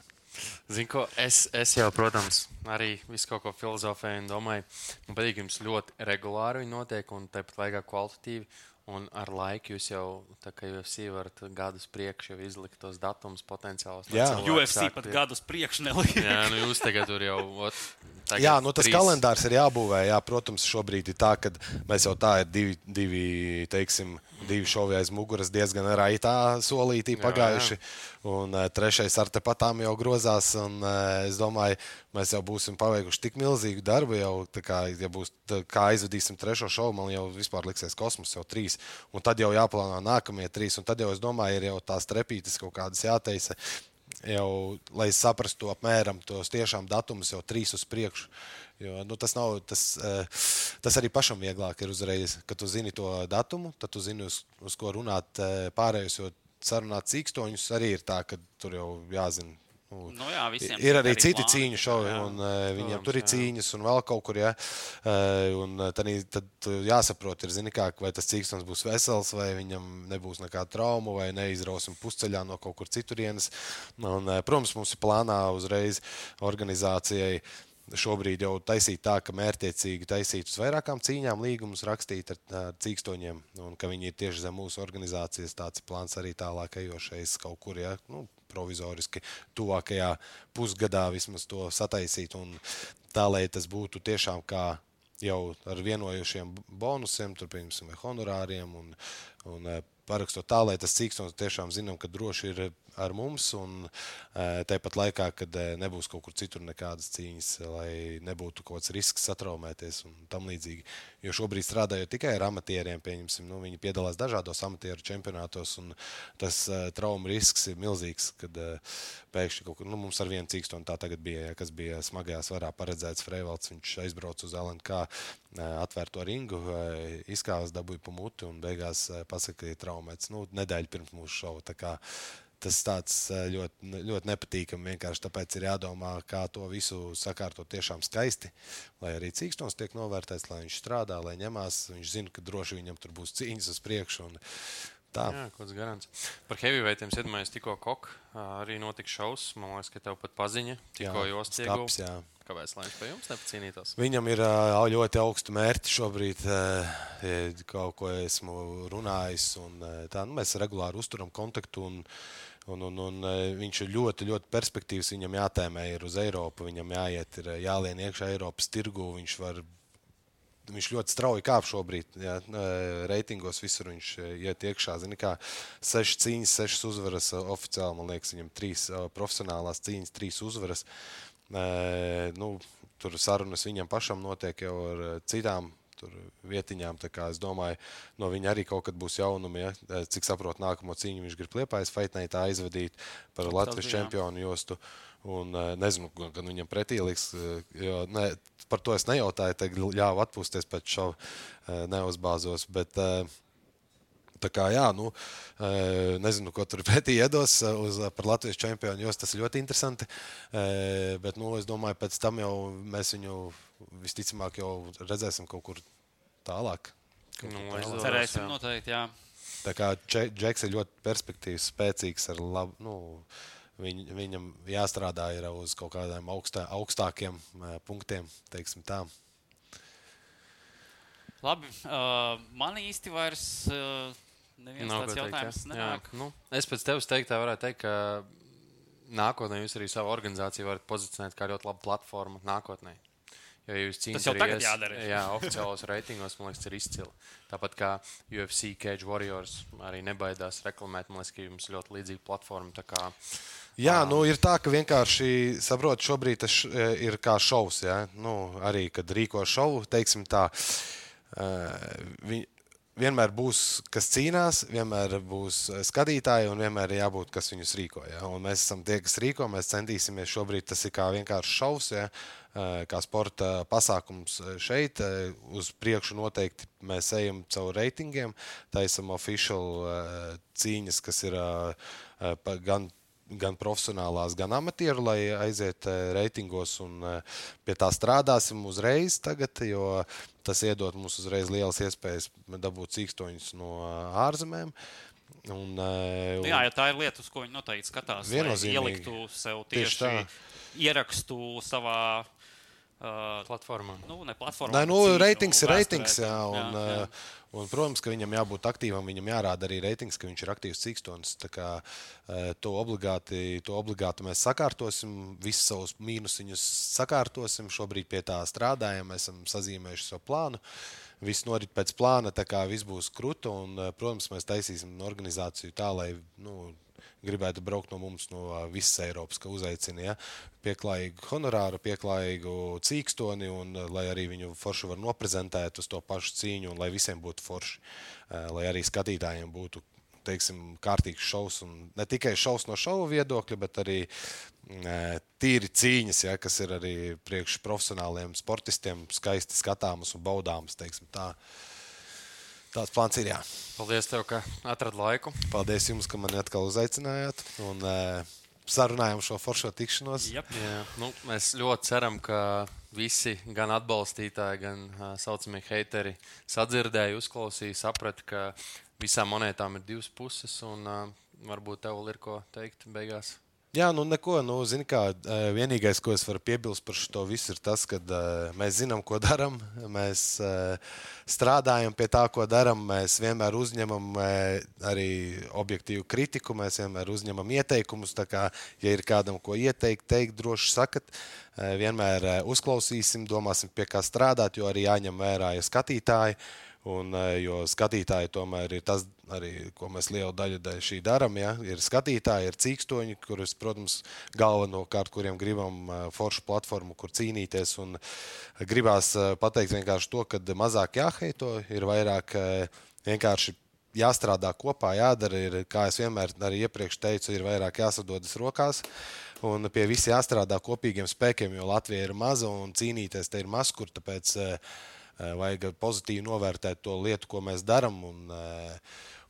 Zinu, ko es, es jau, protams, arī visu kaut ko filozofēju un domāju, man patīk, jums ļoti regulāri viņi notiek un tāpat laikā kvalitatīvi. Un ar laiku jūs jau, tā kā jūs varat gadus priekš jau izlikt tos datumus potenciālus. Jā. UFC pat pie- gadus priekš nelika. Jā, nu jūs tagad tur jau. Ot, tagad Jā, nu, tas trīs- kalendārs ir jābūvē. Jā, protams, šobrīd ir tā, ka mēs jau tā ir divi, divi, teiksim, divi šovi aiz muguras diezgan raitā solītī Jā, pagājuši. Un uh, trešais ar tepatām jau grozās. Un, uh, es domāju, mēs jau būsim paveikuši tik milzīgu darbu. Jau, tā kā, ja būs, tā, kā aizvedīsim trešo šovu, man jau vispār liksies kosmos, jau trīs. Un tad jau jāplāno nākamie trīs. Un tad jau es domāju, ir jau tās trepītes kaut kādas jāteisa. Jau, lai saprastu apmēram tos tiešām datumus, jau trīs uz priekšu. Jo, nu, tas, nav, tas, eh, tas arī pašam vieglāk ir uzreiz, kad tu zini to datumu, tad tu zini, uz, uz ko runāt eh, pārējos. Jo sarunāt cīkstoņus arī ir tā, ka tur jau jāzina. Nu, jā, ir arī citi plāni. cīņu šovi, Jā. un uh, viņiem Protams, tur ir jā. cīņas, un vēl kaut kur. Ja? Uh, un uh, tad, tad jāsaprot, ir, zini, kā, vai tas cīkstons būs vesels, vai viņam nebūs nekāda trauma, vai neizrausim pusceļā no kaut kur citurienes. Un, uh, protams, mums ir plānā uzreiz organizācijai. Šobrīd jau taisīt tā, ka mērķiecīgi taisīt uz vairākām cīņām, līgumus rakstīt ar, ar cīkstoņiem, un ka viņi ir tieši zem mūsu organizācijas. Tāds ir plāns arī tālāk ejošais kaut kur, ja, nu, provizoriski tuvākajā pusgadā vismaz to sataisīt. Tā, lai tas būtu tiešām kā jau ar vienojušiem bonusiem, tur, piemēram, vai honorāriem, un, un eh, parakstot tā, lai tas cīkstons tiešām zinām, ka droši ir ar mums, un eh, tāpat laikā, kad eh, nebūs kaut kur citur nekādas cīņas, lai nebūtu kaut kāds risks satraumēties un tam līdzīgi. Jo šobrīd strādājot tikai ar amatieriem, pieņemsim, nu, viņi piedalās dažādos amatieru čempionātos, un tas uh, trauma risks ir milzīgs, kad pēkšņi kaut kur, nu, mums ar vienu cīkstonu tā tagad bija, ja, kas bija smagajā svarā paredzēts Freivalds, viņš aizbrauca uz LNK, atvērto ringu, izkāvas dabūja pa muti un beigās ir traumēts, nu, nedēļu pirms mūsu šova. Tas tāds ļoti, ļoti nepatīkami. Vienkārši tāpēc ir jādomā, kā to visu sakārtot tiešām skaisti. Lai arī cīkstons tiek novērtēts, lai viņš strādā, lai ņemās. Viņš zina, ka droši viņam tur būs cīņas uz priekšu. un Tā. Jā, kaut kāds garants. Par heavyweighiem iedomājos, tikko kok arī notika šausmas. Man liekas, ka tev pat paziņa, tikko jā. Kāpēc viņš pie jums nepacīnītos? Viņam ir ļoti augsti mērķi šobrīd, kaut ko esmu runājis. Un, tā, nu, mēs regulāri uzturam kontaktu. Un, Un, un, un ā, viņš ir ļoti, ļoti perspektīvs. Viņam jātēmē ir uz Eiropu, viņam jāiet, ir ā, jālien iekšā Eiropas tirgu. Viņš var viņš ļoti strauji kāp šobrīd. Jā, eh, reitingos visur viņš iet iekšā. Zini, kā sešas cīņas, sešas uzvaras oficiāli. Man liekas, viņam trīs profesionālās cīņas, trīs uzvaras. Nu, tur sarunas viņam pašam notiek jau ar citām tur vietiņām. tā Es domāju, no viņa arī kaut kad būs jaunumi. Ja? Cik saprotu, nākamo cīņu viņš grib liepājas Faitneitā aizvadīt par Latvijas bija, čempionu jostu. Un, nezinu, gan viņam pretī liks, jo ne, par to es nejautāju. Tad ļāva atpūsties pēc šova, neuzbāzos. Bet, Tā kā, jā, nu, nezinu, ko tur pretī iedos uz, par Latvijas čempionu, jo tas ir ļoti interesanti. Bet, nu, es domāju, pēc tam jau mēs viņu visticamāk jau redzēsim kaut kur tālāk. Kaut Nu, tālāk. Cerēsim, noteikti. Jā. Tā kā Dže- Džeks ir ļoti perspektīvs, spēcīgs ar labu. Nu, viņ, viņam jāstrādā ir uz kaut kādiem augstā, augstākiem punktiem, teiksim tā. Labi, uh, man īsti vairs uh, neviens Nav tāds teikt, jautājums jā. nenāk. Jā, nu, es pēc tevis teiktā varētu teikt, ka nākotnē jūs arī savu organizāciju varat pozicionēt kā ļoti labu platformu nākotnē. Jo ja jūs cīnāties jau tagad jādara. Jā, oficiālos reitingos, man liekas, ir izcili. Tāpat kā UFC Cage Warriors arī nebaidās reklamēt, man liekas, ka jums ļoti līdzīga platforma. kā, Jā, nu, ir tā, ka vienkārši saprotu, šobrīd tas ir kā šovs. Ja? Nu, arī, kad rīko šovu, teiksim tā, eh, vi, vienmēr būs, kas cīnās, vienmēr būs eh, skatītāji un vienmēr ir jābūt, kas viņus rīko. Ja? Un mēs esam tie, kas rīko, mēs centīsimies šobrīd, tas ir kā vienkārši šovs. Ja? eh, Kā sporta pasākums eh, šeit, uz priekšu noteikti mēs ejam caur reitingiem. Taisam oficiālu cīņas, kas ir gan gan profesionālās, gan amatieru, lai aiziet eh, reitingos. Un, pie tā strādāsim uzreiz, tagad, jo tas iedod mums uzreiz lielas iespējas dabūt cīkstoņus no ārzemēm. Un, Nu, jā, ja tā ir lieta, uz ko viņi noteikti skatās, lai ieliktu sev Tieši tieši tā. ierakstu savā. Uh, platformā. Nu, ne platformā. Nē, nu, cīņu reitings ir vēsturē. reitings. Jā, un, jā, jā. jā. Un, protams, ka viņam jābūt aktīvam, viņam jārāda arī reitings, ka viņš ir aktīvs cīkstons. Tā kā, eh, To obligāti, to obligāti mēs sakārtosim, visus savus mīnusiņus sakārtosim. Šobrīd pie tā strādājam, esam sazīmējuši savu plānu. Viss norit pēc plāna, tā kā viss būs krūta. Un, eh, protams, mēs taisīsim organizāciju tā, lai nu, gribētu braukt no mums no visas Eiropas, ka uzaicina ja? pieklājīgu honorāru, pieklājīgu cīkstoni, un lai arī viņu forši var noprezentēt uz to pašu cīņu, un lai visiem būtu forši, lai arī skatītājiem būtu. Teiksim, kārtīgs šovs, un ne tikai šovs no šova viedokļa, bet arī tīri cīņas, ja, kas ir arī priekš profesionāliem sportistiem, skaisti skatāmas un baudāmas. teiksim Tā. Tāds plāns ir. Jā. Paldies, tev, ka atradi laiku. Paldies jums, ka mani atkal uzaicinājāt un e, sarunājām šo foršo tikšanos. Jep. Jā, nu, mēs ļoti ceram, ka visi, gan atbalstītāji, gan tā saucamie heiteri, sadzirdēja, uzklausīja, saprata, ka visām monētām ir divas puses. Un, uh, varbūt tev ir ko teikt beigās. Jā, nu neko. Nu, zini, kā, vienīgais, ko es varu piebilst par šo visu, ir tas, ka uh, mēs zinām, ko darām. Mēs uh, strādājam pie tā, ko darām. Mēs vienmēr uzņemam uh, arī objektīvu kritiku, mēs vienmēr uzņemam ieteikumus. Tā Kā, ja ir kādam ko ieteikt, teikt, droši sakat. Vienmēr uzklausīsim, domāsim, pie kā strādāt, jo arī jāņem vērā ja skatītāji. Un, jo skatītāji tomēr ir tas, arī, ko mēs lielu daļu dēļ šī darām. Ja? Ir skatītāji, ir cīkstoņi, kurus, protams, galvenokārt, kuriem gribam foršu platformu, kur cīnīties. Un gribās pateikt vienkārši to, ka mazāk jāheito, ir vairāk vienkārši. Jāstrādā kopā, jādara, ir, kā es vienmēr arī iepriekš teicu, ir vairāk jāsadodas rokās. Un pie visiem jāstrādā kopīgiem spēkiem, jo Latvija ir maza un cīnīties te ir maz, kur tāpēc Vajag pozitīvi novērtēt to lietu, ko mēs darām. Un,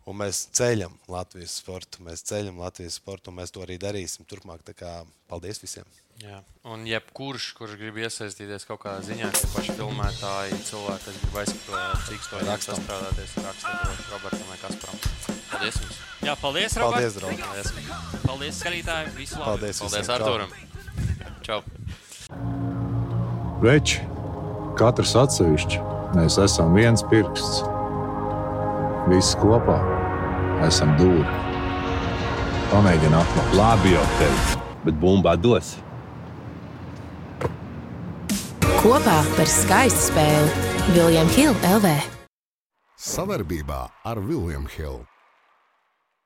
un mēs ceļam Latvijas sportu. Mēs ceļam Latvijas sportu, un mēs to arī darīsim turpmāk. Tā kā Paldies visiem! Jā. Un jebkurš, kurš grib iesaistīties kaut kādā ziņā, tie paši filmētāji, cilvēki, kas grib aizsākt, cik to Rakstam. sastrādāties, rakstīt Robertam vai Kasparam. Paldies jums! Jā, paldies, Robert. Paldies, draugi! Paldies, Paldies, skatītāji. Visu labu. Paldies! Paldies. Arturam! Čau! Veči, katrs atsevišķi, mēs esam viens pirksts. Visi kopā esam dūri. Pamēģini atklāt. Labi, jau teicu, bet bumbā dos. Kopā par skaistu spēli Viljams Hilde LV. Savarbībā ar Vilnius Hilu.